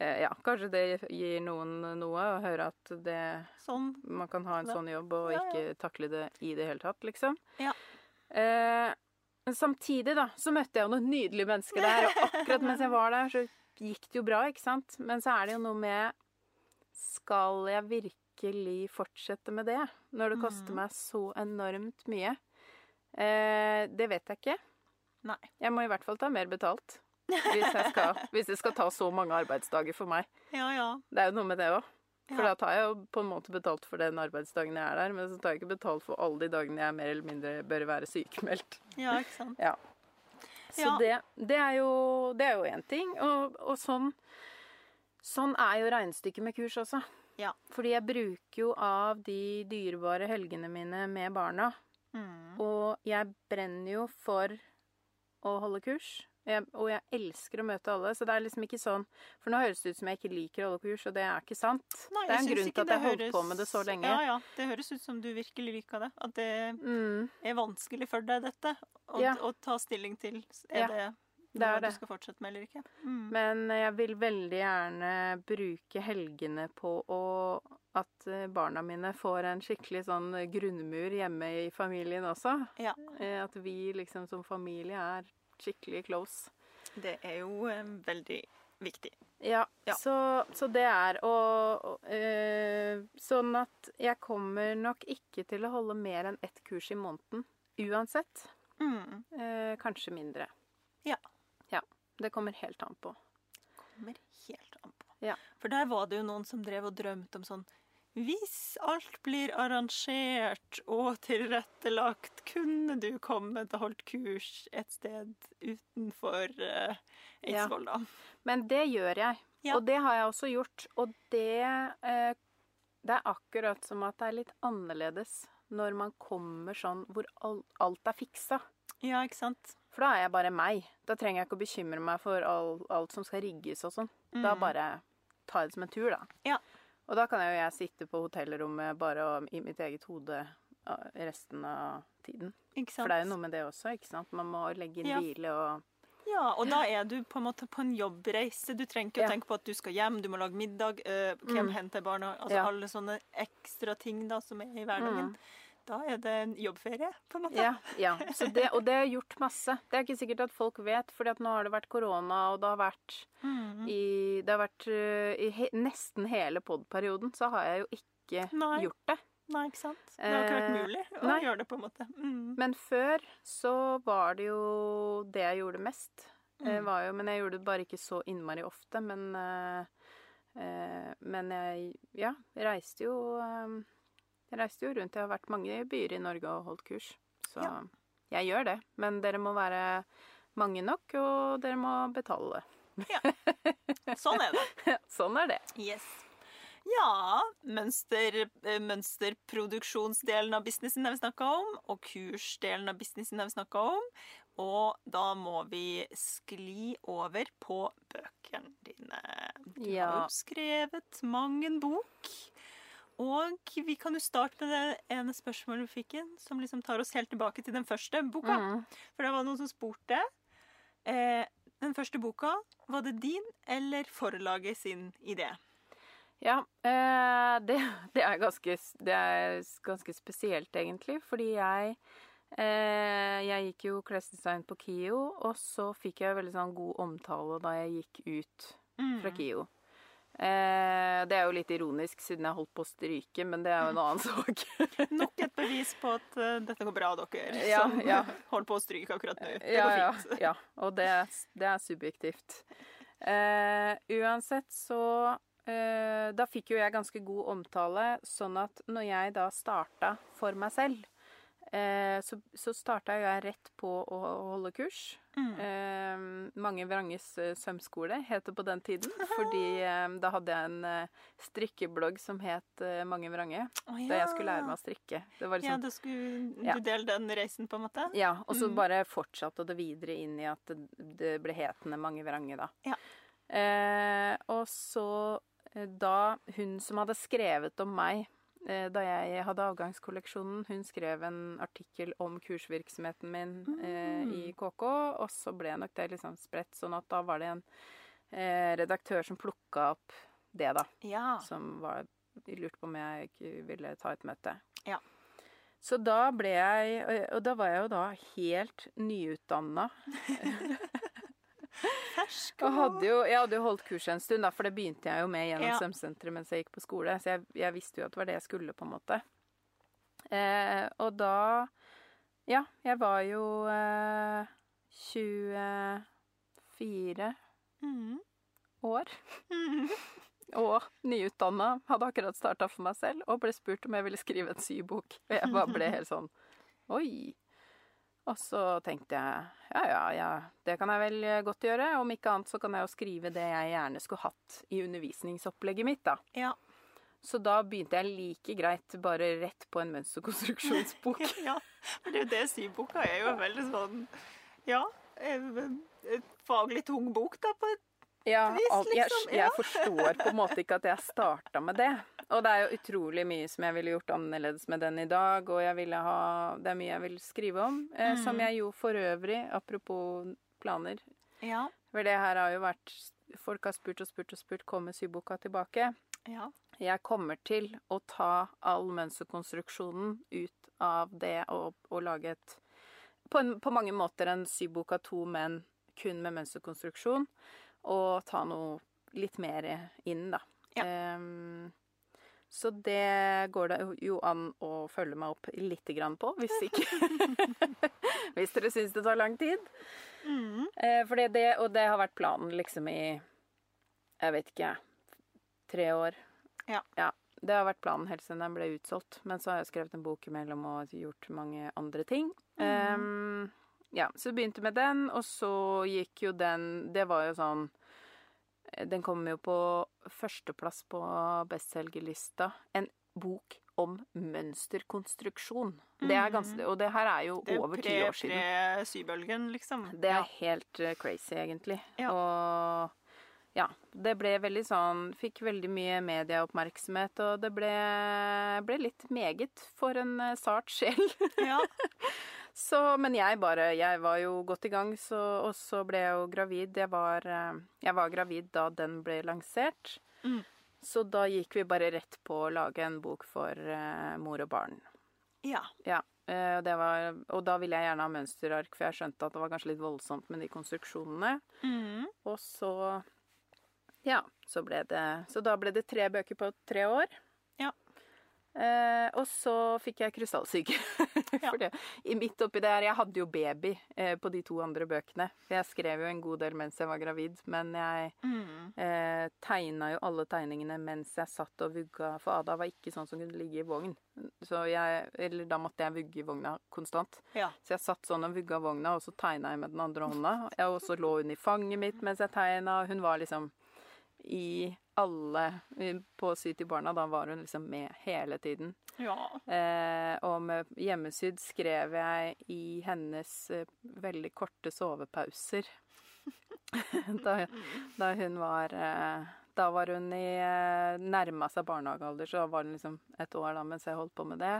eh, ja, kanskje det gir noen noe å høre at det Sånn. man kan ha en sånn jobb og Ja, ja. ikke takle det i det hele tatt, liksom. Ja. Men samtidig, da, så møtte jeg jo noen nydelige mennesker der, og akkurat mens jeg var der, så gikk det jo bra, ikke sant? Men så er det jo noe med Skal jeg virkelig fortsette med det når det koster Mhm. meg så enormt mye? Eh, det vet jeg ikke. Nei. Jeg må i hvert fall ta mer betalt. Hvis, jeg skal, hvis det skal ta så mange arbeidsdager for meg. Ja, ja. Det er jo noe med det òg. For da tar jeg jo på en måte betalt for den arbeidsdagen jeg er der, men så tar jeg ikke betalt for alle de dagene jeg mer eller mindre bør være sykemeldt. ja, ikke sant. Så Ja. det, det er jo det er jo én ting. Og, og sånn Sånn er jo regnestykket med kurs også. Ja. Fordi jeg bruker jo av de dyrebare helgene mine med barna. Mm. Og jeg brenner jo for å holde kurs. Jeg, og jeg elsker å møte alle, så det er liksom ikke sånn For nå høres det ut som jeg ikke liker å holde kurs, og det er ikke sant. Nei, det er en grunn til at jeg har holdt høres- på med det så lenge. Ja, ja. Det høres ut som du virkelig liker det. At det Mm, er vanskelig for deg, dette. Å, Ja. ta stilling til. Er Ja, det det er det. du skal fortsette med eller ikke? Mm. Men jeg vil veldig gjerne bruke helgene på å at eh, barna mine får en skikkelig sånn grunnmur hjemme i familien også. Ja. Eh, At vi liksom som familie er skikkelig close. Det er jo eh, veldig viktig. Ja, Ja. Så, så det er og, og, øh, Sånn at jeg kommer nok ikke til å holde mer enn ett kurs i måneden uansett. Mm. Eh, kanskje mindre. Ja. Ja. Det kommer helt an på. Kommer helt an på. Ja. For der var det jo noen som drev og drømte om sånn Hvis alt blir arrangert og tilrettelagt, kunne du kommet og holdt kurs et sted utenfor uh, Eidsvoll, da? Men det gjør jeg. Ja. Og det har jeg også gjort. Og det eh, Det er akkurat som at det er litt annerledes når man kommer sånn hvor alt er fiksa. Ja, ikke sant? For da er jeg bare meg. Da trenger jeg ikke å bekymre meg for all, alt som skal rigges og sånn. Da Mm. bare tar jeg det som en tur, da. Ja. Og da kan jo jeg sitte på hotellrommet bare i mitt eget hode resten av tiden. For det er jo noe med det også, ikke sant. Man må legge inn Ja. hvile og Ja, og da er du på en måte på en jobbreise. Du trenger ikke Ja. å tenke på at du skal hjem, du må lage middag, øh, hvem Mm. henter barna Altså Ja. alle sånne ekstra ting da som er i hverdagen. Mm. Da er det en jobbferie, på en måte. Ja, ja. Så det, og det har gjort masse. Det er ikke sikkert at folk vet, for nå har det vært korona, og det har vært Mm. i, det har vært, uh, i he, nesten hele pod-perioden, så har jeg jo ikke Nei. gjort det. Nei, ikke sant? Det har ikke vært Eh, mulig å nei. gjøre det, på en måte. Mm. Men før så var det jo det jeg gjorde mest. Eh, Mm. var jo, men jeg gjorde det bare ikke så innmari ofte. Men, eh, eh, men jeg ja, reiste jo eh, Jeg reiste jo rundt. Jeg har vært mange byer i Norge og holdt kurs. Så Ja. jeg gjør det. Men dere må være mange nok, og dere må betale. Ja. Sånn er det. sånn er det. Yes. Ja, mønster, eh, mønsterproduksjonsdelen av businessen har vi snakka om, og kursdelen av businessen har vi snakka om. Og da må vi skli over på bøkene dine. Du har jo skrevet mang en bok. Og vi kan jo starte med det ene spørsmålet vi fikk inn, som liksom tar oss helt tilbake til den første boka. Mm. For det var noen som spurte. Eh, den første boka, var det din eller forlaget sin idé? Ja, eh, det, det, er ganske, det er ganske spesielt, egentlig. Fordi jeg eh, Jeg gikk jo klesdesign på KIO, og så fikk jeg veldig sånn god omtale da jeg gikk ut Mm. fra KIO. Eh, det er jo litt ironisk, siden jeg holdt på å stryke, men det er jo en annen sak. Nok et bevis på at uh, dette går bra, dere Ja, som ja. holder på å stryke akkurat nå. Det ja, går fint. ja, og det, det er subjektivt. Eh, uansett så eh, Da fikk jo jeg ganske god omtale, sånn at når jeg da starta for meg selv, eh, så, så starta jeg rett på å holde kurs. Mm. Eh, Mange Vranges eh, sømskole het det på den tiden, fordi eh, da hadde jeg en eh, strikkeblogg som het eh, Mange Vrange, Å, da jeg skulle lære meg å strikke. Det var Ja, liksom da skulle Ja. du dele den reisen, på en måte? ja, og så Mm. bare fortsatte det videre inn i at det, det ble hetende Mange Vrange, da. Ja. Eh, og så, da hun som hadde skrevet om meg da jeg hadde avgangskolleksjonen, hun skrev en artikkel om kursvirksomheten min eh, Mm. i KK, og så ble nok det liksom spredt, sånn at da var det en eh, redaktør som plukka opp det, da Ja. som var lurte på om jeg ville ta et møte. Ja. Så da ble jeg Og da var jeg jo da helt nyutdanna. Fersk Og hadde jo, jeg hadde jo holdt kurs en stund, da, for det begynte jeg jo med gjennom Ja. Sømsenteret mens jeg gikk på skole. Så jeg, jeg visste jo at det var det jeg skulle, på en måte. Eh, og da Ja, jeg var jo eh, 24 Mm. år. Mm. Og nyutdanna. Hadde akkurat starta for meg selv og ble spurt om jeg ville skrive en sybok. Og jeg bare ble helt sånn Oi. Og så tenkte jeg ja, ja, ja, det kan jeg vel godt gjøre. Om ikke annet så kan jeg jo skrive det jeg gjerne skulle hatt i undervisningsopplegget mitt, da. Ja. Så da begynte jeg like greit bare rett på en mønsterkonstruksjonsbok. ja. men det er jo det syboka er jo veldig sånn Ja. en Faglig tung bok, da, på et Ja, alt, jeg, liksom, jeg forstår på en måte ikke at jeg starta med det. Og det er jo utrolig mye som jeg ville gjort annerledes med den i dag, og jeg ville ha Det er mye jeg vil skrive om. Eh, Som Mm. jeg jo for øvrig, apropos planer Ja. For det her har jo vært Folk har spurt og spurt og spurt kommer syboka tilbake. ja. Jeg kommer til å ta all mønsterkonstruksjonen ut av det og, og lage et på, en, på mange måter en syboka to, men kun med mønsterkonstruksjon. Og ta noe litt mer inn, da. Ja. Um, så det går det jo an å følge meg opp lite grann på, hvis ikke Hvis dere syns det tar lang tid. Mm. Eh, for det, og det har vært planen liksom i Jeg vet ikke, tre år. Ja. Det har vært planen helt siden den ble utsolgt. Men så har jeg skrevet en bok imellom og gjort mange andre ting. Mhm. Ehm, ja, så begynte med den, og så gikk jo den Det var jo sånn Den kom jo på førsteplass på bestselgerlista. En bok om mønsterkonstruksjon. Det er ganske, og det her er jo Mhm. Det er over ti år siden. Pre-sybølgen, liksom. Det er Ja. helt eh, crazy, egentlig. Ja. Og ja, det ble veldig sånn Fikk veldig mye medieoppmerksomhet, og det ble, ble litt meget for en eh, sart sjel. Ja. Så, men jeg bare Jeg var jo godt i gang, så, og så ble jeg jo gravid. Jeg var, eh, jeg var gravid da den ble lansert. Mm. Så da gikk vi bare rett på å lage en bok for uh, mor og barn. Ja. Ja. eh, var, og da ville jeg gjerne ha mønsterark, for jeg skjønte at det var kanskje litt voldsomt med de konstruksjonene. Mm. Og så Ja, så ble det Så da ble det tre bøker på tre år. Eh, og så fikk jeg krystallsyke. For det, i midt oppi det her Jeg hadde jo baby eh, på de to andre bøkene. Jeg skrev jo en god del mens jeg var gravid, men jeg Mm. eh, tegna jo alle tegningene mens jeg satt og vugga. For Ada var ikke sånn som kunne ligge i vogn. Så jeg Eller da måtte jeg vugge i vogna konstant. Ja. Så jeg satt sånn og vugga vogna, og så tegna jeg med den andre hånda. Og så lå hun i fanget mitt mens jeg tegna. Hun var liksom i alle På Sy til barna, da var hun liksom med hele tiden. ja. Eh, og med hjemmesydd skrev jeg i hennes eh, veldig korte sovepauser. da, da hun var eh, Da var hun i eh, nærma seg barnehagealder, så var hun liksom et år da mens jeg holdt på med det.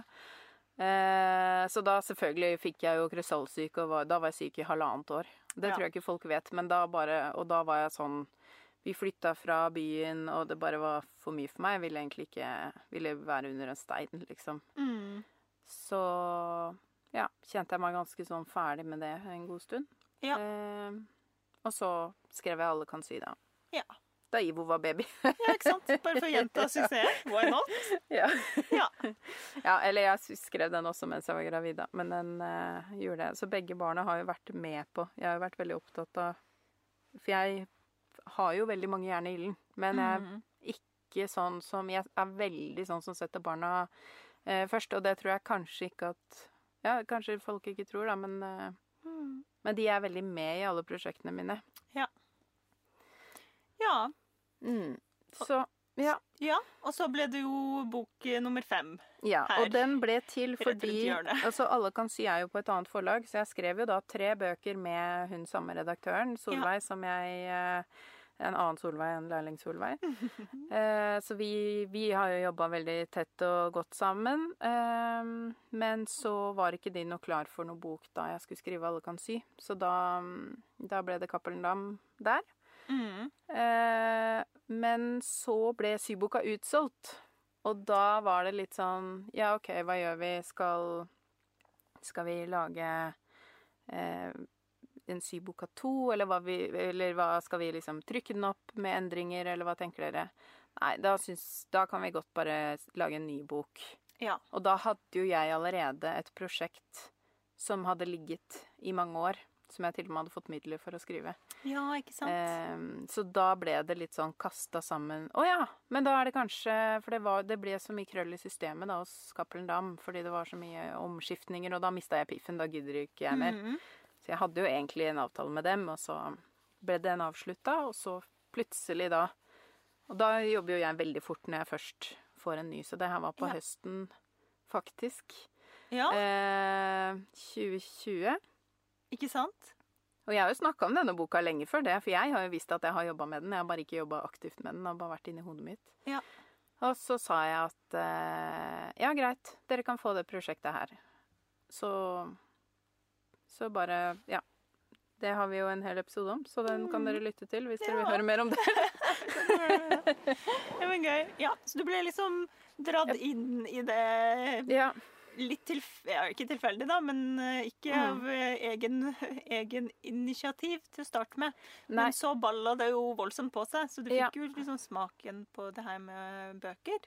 Eh, så da selvfølgelig fikk jeg jo krystallsyke, og var, da var jeg syk i halvannet år. Det Ja. tror jeg ikke folk vet, men da bare Og da var jeg sånn Vi flytta fra byen, og det bare var for mye for meg. Jeg ville egentlig ikke ville være under en stein, liksom. Mm. Så ja, kjente jeg meg ganske sånn ferdig med det en god stund. Ja. Eh, og så skrev jeg 'Alle kan sy', da. Ja. Da Ivo var baby. ja, ikke sant? Bare for å gjenta suksess. Why not? ja. Ja. ja, eller jeg skrev den også mens jeg var gravid, da. Men den eh, gjorde det. Så begge barna har jo vært med på Jeg har jo vært veldig opptatt av For jeg har jo veldig mange jern i ilden. Men jeg er Mm. ikke sånn som Jeg er veldig sånn som setter barna eh, først, og det tror jeg kanskje ikke at Ja, kanskje folk ikke tror, da, men eh, Mm. Men de er veldig med i alle prosjektene mine. Ja. Mm. Så ja. ja. Og så ble det jo bok eh, nummer fem. ja. Her. Og den ble til fordi altså Alle kan sy er jo på et annet forlag, så jeg skrev jo da tre bøker med hun samme redaktøren, Solveig, som jeg eh, En annen Solveig enn lærling-Solveig. Eh, så vi, vi har jo jobba veldig tett og godt sammen. Eh, men så var ikke de noe klar for noe bok da jeg skulle skrive Alle kan sy. Så da, da ble det Cappelen Dam der. Mm. Eh, men så ble syboka utsolgt. Og da var det litt sånn Ja, OK, hva gjør vi? Skal, skal vi lage eh, en syboka to, eller eller hva skal vi liksom trykke den opp med endringer, eller hva tenker dere? Nei, da, syns, da kan vi godt bare lage en ny bok. Ja. Og da hadde jo jeg allerede et prosjekt som hadde ligget i mange år, som jeg til og med hadde fått midler for å skrive. ja, ikke sant? Ehm, så da ble det litt sånn kasta sammen Å ja, men da er det kanskje For det, var, det ble så mye krøll i systemet da hos Cappelen Dam fordi det var så mye omskiftninger, og da mista jeg piffen. Da gidder ikke jeg mer. Mm. Så jeg hadde jo egentlig en avtale med dem, og så ble den avslutta, og så plutselig da Og da jobber jo jeg veldig fort når jeg først får en ny, så det her var på Ja. høsten, faktisk. Ja, Eh, 2020. ikke sant? Og jeg har jo snakka om denne boka lenge før det, for jeg har jo visst at jeg har jobba med den. Jeg har bare ikke jobba aktivt med den, den har bare vært inni hodet mitt. Ja. Og så sa jeg at eh, ja, greit, dere kan få det prosjektet her. Så Så bare Ja. Det har vi jo en hel episode om, så den kan dere lytte til hvis dere vil høre mer om det. Ja, men gøy. Ja, så du ble liksom dratt inn i det Ja. litt tilf ja, ikke tilfeldig, da, men eh, ikke Mm. av eh, egen, egen initiativ til å starte med. Nei. Men så balla det jo voldsomt på seg, så du Ja. fikk jo liksom smaken på det her med bøker.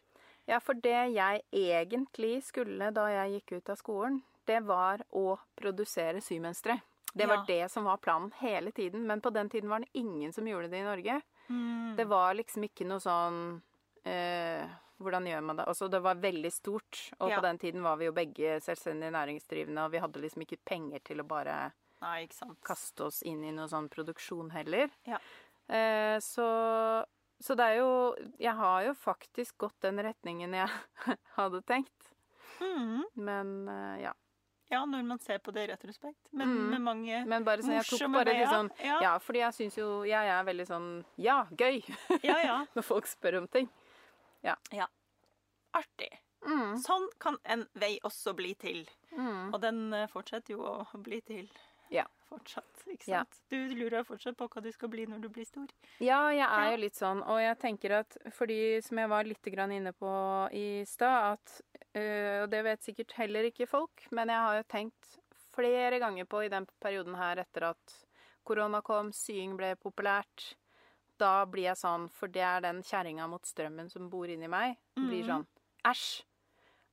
Ja, for det jeg egentlig skulle da jeg gikk ut av skolen, det var å produsere symønstre. Det var Ja. det som var planen hele tiden, men på den tiden var det ingen som gjorde det i Norge. Mm. Det var liksom ikke noe sånn eh, Hvordan gjør man det? Altså, det var veldig stort, og Ja. på den tiden var vi jo begge selvstendig næringsdrivende, og vi hadde liksom ikke penger til å bare Nei, kaste oss inn i noe sånn produksjon heller. Ja. Eh, så, så det er jo Jeg har jo faktisk gått den retningen jeg hadde tenkt. Mm. Men eh, ja. Ja, når man ser på det i retrospekt. Men Mm. med mange Men bare sånn, jeg tok bare litt sånn Ja, Ja, fordi jeg syns jo Jeg er veldig sånn Ja, gøy! ja. ja. Når folk spør om ting. Ja, Artig. Mm. Sånn kan en vei også bli til. Mm. Og den eh, fortsetter jo å bli til Ja. fortsatt. Ikke Ja. sant? Du lurer fortsatt på hva du skal bli når du blir stor. Ja, jeg er jo litt sånn, og jeg tenker at fordi, som jeg var litt inne på i stad, at øh, Og det vet sikkert heller ikke folk, men jeg har jo tenkt flere ganger på i den perioden her etter at korona kom, sying ble populært. Da blir jeg sånn, for det er den kjerringa mot strømmen som bor inni meg, blir Mhm. sånn Æsj!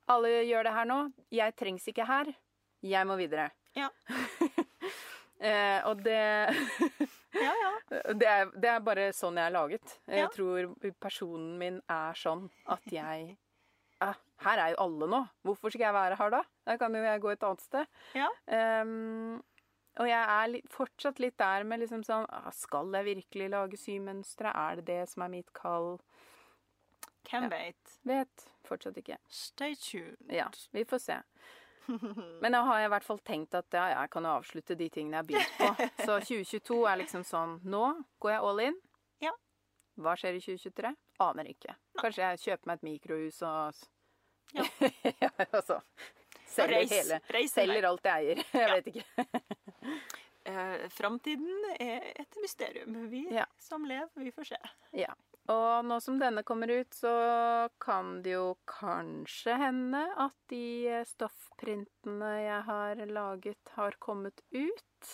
Alle gjør det her nå. Jeg trengs ikke her. Jeg må videre. Ja. eh, og det Ja, ja. det er, det er bare sånn jeg er laget. Jeg Ja. tror personen min er sånn at jeg ah, Her er jo alle nå. Hvorfor skal jeg være her da? Da kan jo jeg gå et annet sted. Ja. Ehm, og jeg er litt, fortsatt litt der med liksom sånn ah, Skal jeg virkelig lage symønstre? Er det det som er mitt kall? Hvem vet? Vet fortsatt ikke. Stay tuned. Ja, vi får se. Men da har jeg i hvert fall tenkt at ja, jeg kan avslutte de tingene jeg har begynt på. Så 2022 er liksom sånn Nå går jeg all in. Ja. Hva skjer i 2023? Aner ikke. Kanskje jeg kjøper meg et mikrohus og Ja. ja, altså. Selger reis- hele. reis Selger alt jeg eier. Jeg Ja. vet ikke. Eh, Framtiden er et mysterium. Vi Ja. som lever, vi får se. Ja. Og nå som denne kommer ut, så kan det jo kanskje hende at de eh, stoffprintene jeg har laget, har kommet ut.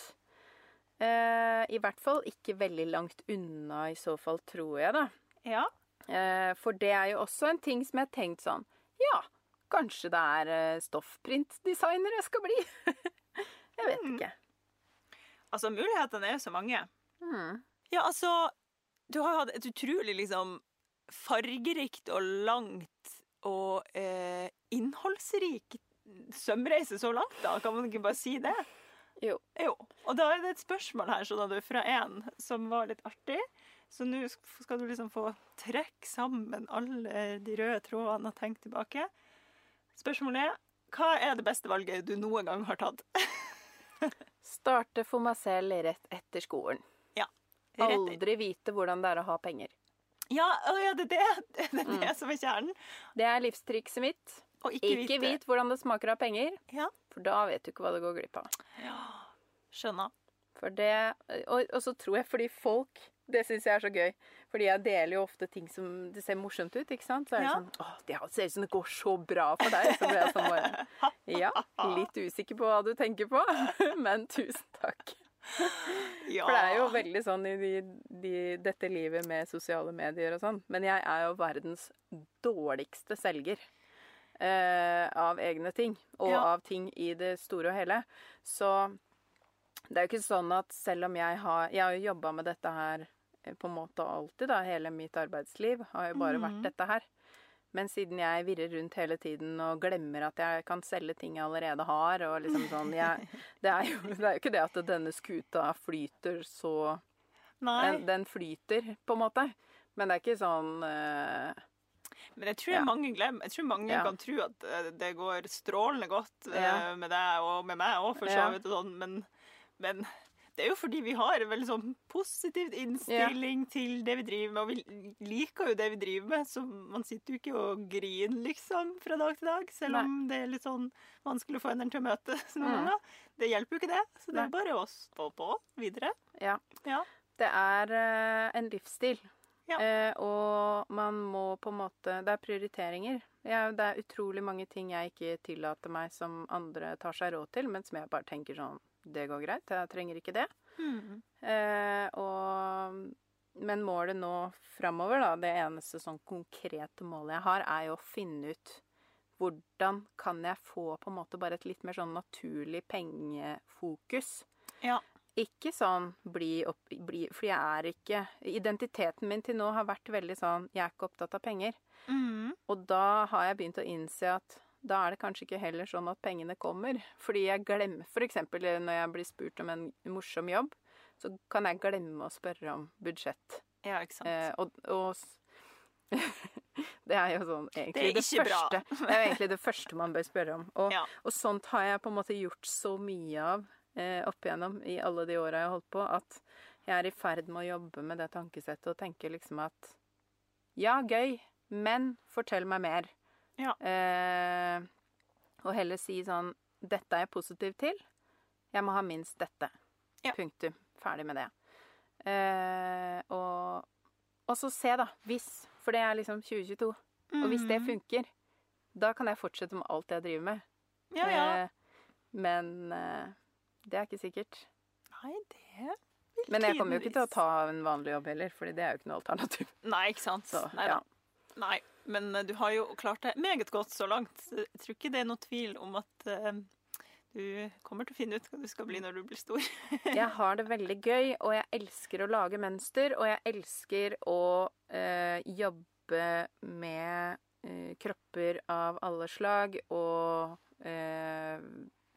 Eh, I hvert fall ikke veldig langt unna, i så fall, tror jeg, da. Ja. Eh, for det er jo også en ting som jeg har tenkt sånn Ja, kanskje det er eh, stoffprintdesigner jeg skal bli? jeg vet Mm. ikke. Altså, mulighetene er jo så mange. Mm. Ja, altså Du har jo hatt et utrolig liksom fargerikt og langt og eh, innholdsrik sømreise så langt, da. Kan man ikke bare si det? Jo. Jo. Og da er det et spørsmål her skjønner du, fra en som var litt artig. Så nå skal du liksom få trekke sammen alle de røde trådene og tenke tilbake. Spørsmålet er hva er det beste valget du noen gang har tatt? Starte for meg selv rett etter skolen. Aldri vite hvordan det er å ha penger. Ja, ja, det er det, det, er det Mm. som er kjernen. Det er livstrikset mitt. Og ikke, Ikke vite. vit hvordan det smaker av penger, Ja. for da vet du ikke hva du går glipp av. Ja, skjønner. Det, og, og så tror jeg fordi folk Det syns jeg er så gøy. Fordi jeg deler jo ofte ting som det ser morsomt ut. ikke sant? Så er det Ja. sånn Å, det ser ut som det går så bra for deg. Så blir jeg sånn bare Ja, litt usikker på hva du tenker på, men tusen takk. Ja. For det er jo veldig sånn i de, de, dette livet med sosiale medier og sånn. Men jeg er jo verdens dårligste selger eh, av egne ting. Og Ja. av ting i det store og hele. Så det er jo ikke sånn at selv om jeg har Jeg har jo jobba med dette her eh, på en måte alltid, da. Hele mitt arbeidsliv har jo bare vært Mhm. dette her. Men siden jeg virrer rundt hele tiden og glemmer at jeg kan selge ting jeg allerede har, og liksom sånn jeg, det, er jo, det er jo ikke det at denne skuta flyter så Nei, den, den flyter, på en måte. Men det er ikke sånn uh, men jeg tror ja. mange glemmer Jeg tror mange Ja. kan tro at eh, det går strålende godt eh, Ja. med deg og med meg òg, for så vidt, sånn, men, men det er jo fordi vi har en veldig sånn positiv innstilling til det vi driver med, og vi liker jo det vi driver med, så man sitter jo ikke og griner, liksom, fra dag til dag, selv Nei. om det er litt sånn vanskelig å få enderen til å møte noen Mm. Det hjelper jo ikke det, så det Nei. er bare å stå på videre. Ja. Ja. Det er eh, en livsstil. Ja. Eh, og man må på en måte Det er prioriteringer. Ja, det er utrolig mange ting jeg ikke tillater meg som andre tar seg råd til, men som jeg bare tenker sånn Det går greit, jeg trenger ikke det. Mm. Eh, og, men målet nå framover, da, det eneste sånn konkrete målet jeg har, er jo å finne ut hvordan kan jeg få på en måte bare et litt mer sånn naturlig pengefokus. Ja. Ikke sånn bli opp bli, For jeg er ikke Identiteten min til nå har vært veldig sånn Jeg er ikke opptatt av penger. Mm. Og da har jeg begynt å innse at da er det kanskje ikke heller sånn at pengene kommer. Fordi jeg glemmer f.eks. når jeg blir spurt om en morsom jobb, så kan jeg glemme å spørre om budsjett. Ja, ikke sant. Eh, og, og Det er jo sånn egentlig Det er bra. første Det er jo egentlig det første man bør spørre om. Og, Ja. og sånt har jeg på en måte gjort så mye av eh, opp igjennom i alle de åra jeg har holdt på, at jeg er i ferd med å jobbe med det tankesettet og tenke liksom at ja, gøy, men fortell meg mer. Ja. Eh, og heller si sånn Dette er jeg positiv til. Jeg må ha minst dette. Ja. Punktum. Ferdig med det. Eh, og, og så se, da. Hvis. For det er liksom 2022. Og hvis det Mhm. funker, da kan jeg fortsette med alt jeg driver med. Ja, ja. Eh, men eh, det er ikke sikkert. Nei, det vil Men jeg kommer jo ikke til å ta en vanlig jobb heller, Fordi det er jo ikke noe alternativ. Nei, ikke sant. Så, Nei ja. Nei, men eh, du har jo klart deg meget godt så langt. Så Jeg tror ikke det er noe tvil om at eh, du kommer til å finne ut hva du skal bli når du blir stor. Jeg har det veldig gøy, og jeg elsker å lage mønster, og jeg elsker å øh, jobbe med øh, kropper av alle slag og øh,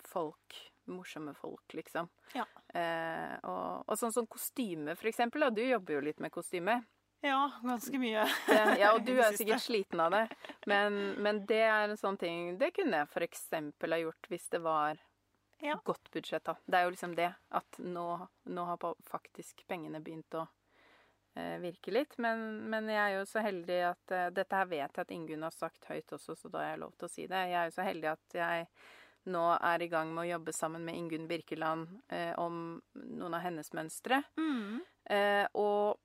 folk. Morsomme folk, liksom. Ja. Eh, og, og sånn som kostyme, for eksempel. Du jobber jo litt med kostyme. Ja, ganske mye. Det, ja, og du er sikkert sliten av det. Men, men det er en sånn ting Det kunne jeg eksempel ha gjort hvis det var Ja. godt budsjett, da. Det er jo liksom det at nå, nå har faktisk pengene begynt å eh, virke litt. Men, men jeg er jo så heldig at eh, Dette her vet jeg at Ingunn har sagt høyt også, så da har jeg lov til å si det. Jeg er jo så heldig at jeg nå er i gang med å jobbe sammen med Ingunn Birkeland eh, om noen av hennes mønstre. Mm. Eh, og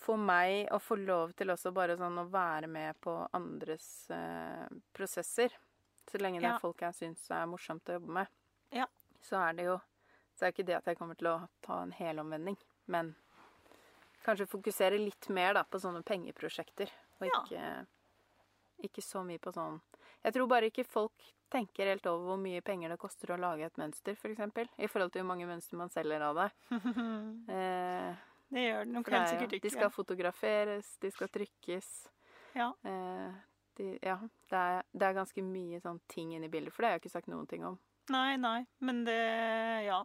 for meg å få lov til også bare sånn å være med på andres eh, prosesser, så lenge det Ja. er folk jeg syns er morsomt å jobbe med, Ja. så er det jo Så er det ikke det at jeg kommer til å ta en helomvending, men kanskje fokusere litt mer da på sånne pengeprosjekter, og Ja. ikke, ikke så mye på sånn Jeg tror bare ikke folk tenker helt over hvor mye penger det koster å lage et mønster, f.eks. For eksempel, I forhold til hvor mange mønster man selger av det. Eh, Det gjør for det helt er sikkert ikke. De skal fotograferes, de skal trykkes. Ja. Eh, de, ja, det er, det er ganske mye sånn ting inni bildet, for det har jeg ikke sagt noen ting om. Nei, nei, men det Ja.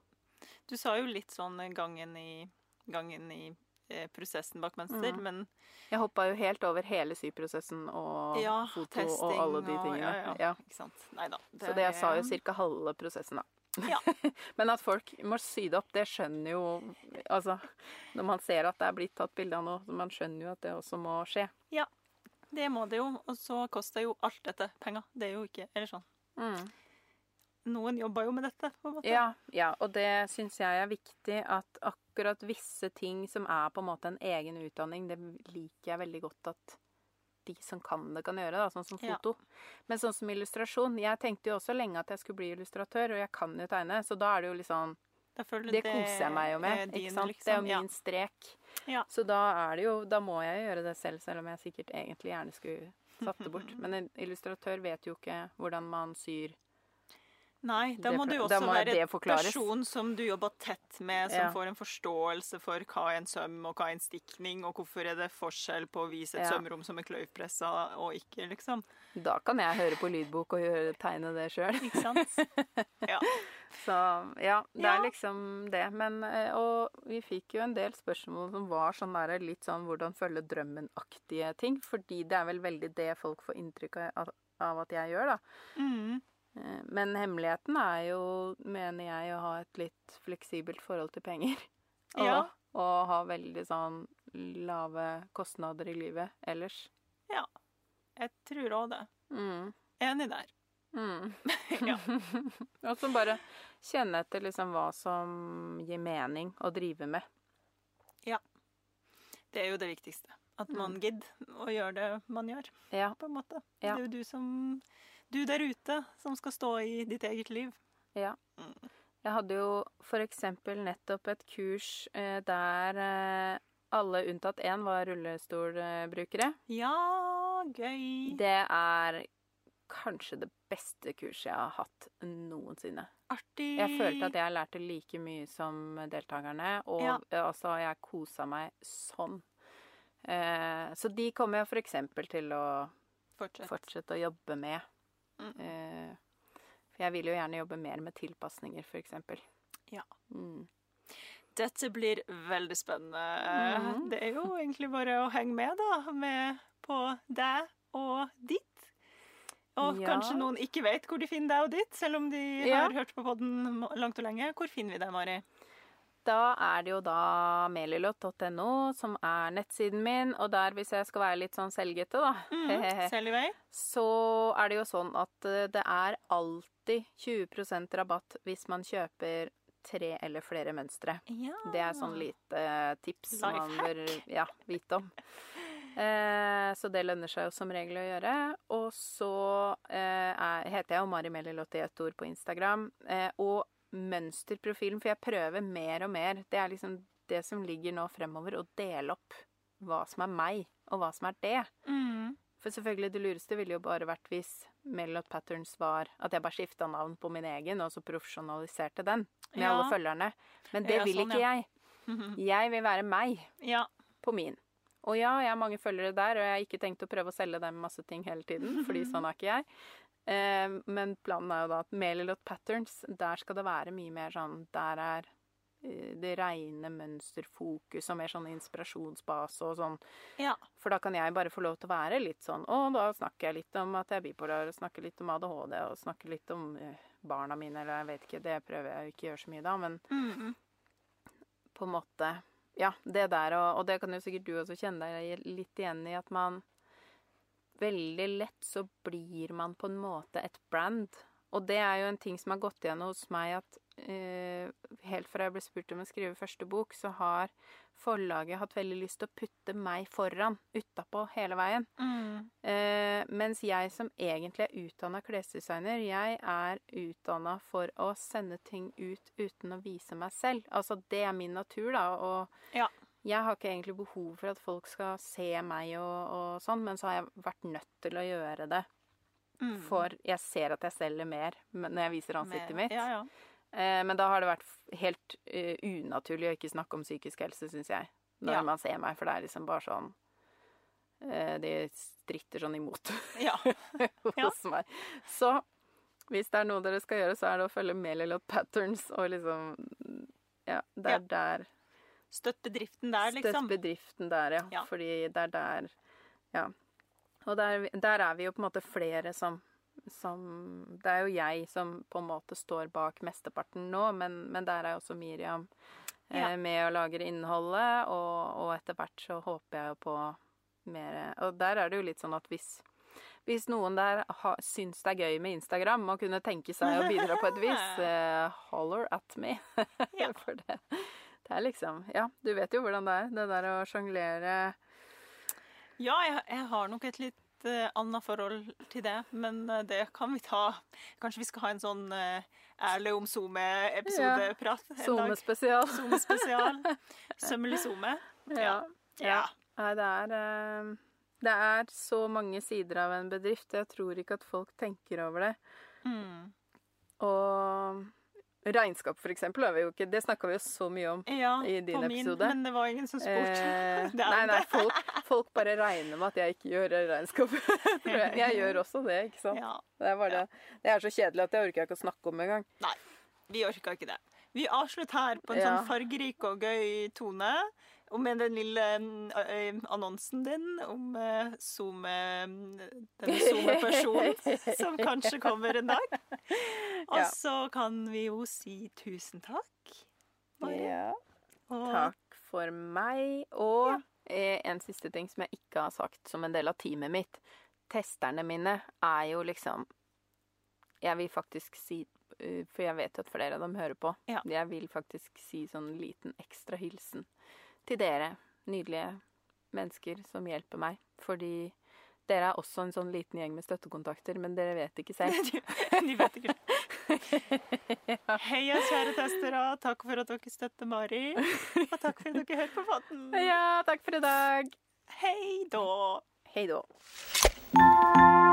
Du sa jo litt sånn gangen i, gangen i eh, prosessen bak mønster, Mm. men Jeg hoppa jo helt over hele syprosessen og ja, foto testing og alle de og- tingene. Ja, ja, Ja. Ikke sant. Nei da. Så det jeg sa jo ca. halve prosessen, da. Ja. Men at folk må sy det opp, det skjønner jo Altså, når man ser at det er blitt tatt bilde av så man skjønner jo at det også må skje. Ja, Det må det jo, og så koster jo alt dette penger. Det er jo ikke Eller sånn. Noen jobber jo med dette, på en måte. Ja, ja, og det syns jeg er viktig at akkurat visse ting som er på en måte en egen utdanning, det liker jeg veldig godt at de som kan det, kan gjøre, da, sånn som Ja. foto. Men sånn som illustrasjon Jeg tenkte jo også lenge at jeg skulle bli illustratør, og jeg kan jo tegne, så da er det jo litt sånn føler Det koser jeg meg jo med, din, ikke sant? Det liksom. er jo min strek. Ja. Så da er det jo Da må jeg gjøre det selv, selv om jeg sikkert egentlig gjerne skulle satt det bort. Men en illustratør vet jo ikke hvordan man syr Nei, da må du også være en person som du jobber tett med, som Ja. får en forståelse for hva er en søm, og hva er en stikning, og hvorfor er det forskjell på å vise et Ja. sømrom som er kløyvpressa og ikke, liksom. Da kan jeg høre på lydbok og gjøre, tegne det sjøl. Ikke sant? Ja. Så ja, det Ja. er liksom det. Men eh, Og vi fikk jo en del spørsmål som var sånn der litt sånn hvordan følge drømmen-aktige ting. Fordi det er vel veldig det folk får inntrykk av, av at jeg gjør, da. Mm. Eh, Men hemmeligheten er jo, mener jeg, å ha et litt fleksibelt forhold til penger. Og, Ja. og ha veldig sånn lave kostnader i livet ellers. Ja. Jeg tror òg det. Mm. Enig der. Mm. Ja. og så bare kjenne etter liksom hva som gir mening å drive med. Ja. Det er jo det viktigste. At man gidder å gjøre det man gjør, Ja, på en måte. Ja. Det er jo du som Du der ute som skal stå i ditt eget liv. ja. Jeg hadde jo eksempel nettopp et kurs eh, der eh, alle unntatt én var rullestolbrukere. Ja, gøy. Det er kanskje det beste kurset jeg har hatt noensinne. Artig. Jeg følte at jeg lærte like mye som deltakerne, og Ja. altså, jeg kosa meg sånn. Eh, så de kommer jeg eksempel til å Fortsett. fortsette å jobbe med. Mm. Eh, for jeg vil jo gjerne jobbe mer med tilpasninger, eksempel. Ja. Mm. Dette blir veldig spennende. Mm. Det er jo egentlig bare å henge med, da. Med på deg og ditt. Og Ja. kanskje noen ikke vet hvor de finner deg og ditt, selv om de Ja. har hørt på podden langt og lenge. Hvor finner vi deg, Mari? Da er det jo da melilot.no som er nettsiden min, og der, hvis jeg skal være litt sånn selgete, da, Mm, Selv i vei. så er det jo sånn at eh, det er alltid 20% rabatt hvis man kjøper tre eller flere mønstre. Ja. Det er sånn lite tips tips man bør ja, vite om. Eh, så det lønner seg jo som regel å gjøre. Og så eh, er, heter jeg jo Mari Melilot i ett ord på Instagram. Eh, og mønsterprofilen, for jeg prøver mer og mer. Det er liksom det som ligger nå fremover, å dele opp hva som er meg, og hva som er det. Mm. For selvfølgelig, det lureste ville jo bare vært hvis Melot Patterns var at jeg bare skifta navn på min egen, og så profesjonaliserte den med Ja. alle følgerne. Men det Ja, vil sånn, ikke ja. jeg. Jeg vil være meg Ja. på min. Og ja, jeg har mange følgere der, og jeg har ikke tenkt å prøve å selge dem masse ting hele tiden, fordi sånn er ikke jeg. Eh, men planen er jo da at Melilot Patterns, der skal det være mye mer sånn Der er eh, det reine mønsterfokus og mer sånn inspirasjonsbase og sånn. ja. For da kan jeg bare få lov til å være litt sånn Og da snakker jeg litt om at jeg er bipolar, og snakker litt om ADHD, og snakker litt om eh, barna mine, eller jeg vet ikke, det prøver jeg jo ikke å gjøre så mye da, men Mm. på en måte Ja, det der, og, og det kan jo sikkert du også kjenne deg litt igjen i, at man Veldig lett så blir man på en måte et brand. Og det er jo en ting som har gått igjen hos meg, at uh, helt fra jeg ble spurt om å skrive første bok, så har forlaget hatt veldig lyst til å putte meg foran, utapå, hele veien. Mm. Uh, mens jeg som egentlig er utdanna klesdesigner, jeg er utdanna for å sende ting ut uten å vise meg selv. Altså det er min natur, da. Og Ja. Jeg har ikke egentlig behov for at folk skal se meg og, og sånn, men så har jeg vært nødt til å gjøre det. Mm. For jeg ser at jeg selger mer når jeg viser ansiktet Mer- mitt. Ja, ja. Eh, men da har det vært helt uh, unaturlig å ikke snakke om psykisk helse, syns jeg. Når Ja. man ser meg, for det er liksom bare sånn uh, De stritter sånn imot ja. Ja. hos meg. Så hvis det er noe dere skal gjøre, så er det å følge Melilot Patterns og liksom Ja, det er der Støtt bedriften der, liksom. Støtt bedriften der, ja. Ja. Fordi det er der Ja. Og der, der er vi jo på en måte flere som som Det er jo jeg som på en måte står bak mesteparten nå, men, men der er også Miriam eh, Ja. med og lager innholdet, og, og etter hvert så håper jeg jo på mer Og der er det jo litt sånn at hvis hvis noen der ha, syns det er gøy med Instagram og kunne tenke seg å bidra på et vis, eh, holler at me. Ja. For det, det er liksom Ja, du vet jo hvordan det er. Det der å sjonglere Ja, jeg, jeg har nok et litt eh, annet forhold til det, men eh, det kan vi ta. Kanskje vi skal ha en sånn ærlig om SoMe-episodeprat dag. SoMe-spesial. SoMe-spesial. Sømmelig SoMe. Ja. Ja. Nei, det er eh, Det er så mange sider av en bedrift. Jeg tror ikke at folk tenker over det. Mm. Og regnskap, for eksempel, ikke Det snakka vi jo så mye om. Ja, I din på min, episode. men det var ingen som spurte. Eh, Det nei, nei, folk, folk bare regner med at jeg ikke gjør regnskap. Jeg. jeg gjør også det, ikke sant. Ja. Det er, bare, det er så kjedelig at det orker jeg ikke å snakke om engang. Nei, vi orka ikke det. Vi avslutter her på en Ja. sånn fargerik og gøy tone. Og med den lille eh, annonsen din om Zoom, denne SoMe-personen som kanskje kommer en dag. Og så kan vi jo si tusen takk. Ja. Og Takk for meg. Og ja. en siste ting som jeg ikke har sagt som en del av teamet mitt. Testerne mine er jo liksom Jeg vil faktisk si For jeg vet jo at flere av dem hører på. Ja. Jeg vil faktisk si sånn liten ekstra hilsen til dere nydelige mennesker som hjelper meg. Fordi dere er også en sånn liten gjeng med støttekontakter, men dere vet ikke selv. De vet ikke. Heia, kjære testere. Takk for at dere støtter Mari. Og takk for at dere hører på podden. Ja, takk for i dag. Hei da. Hei da.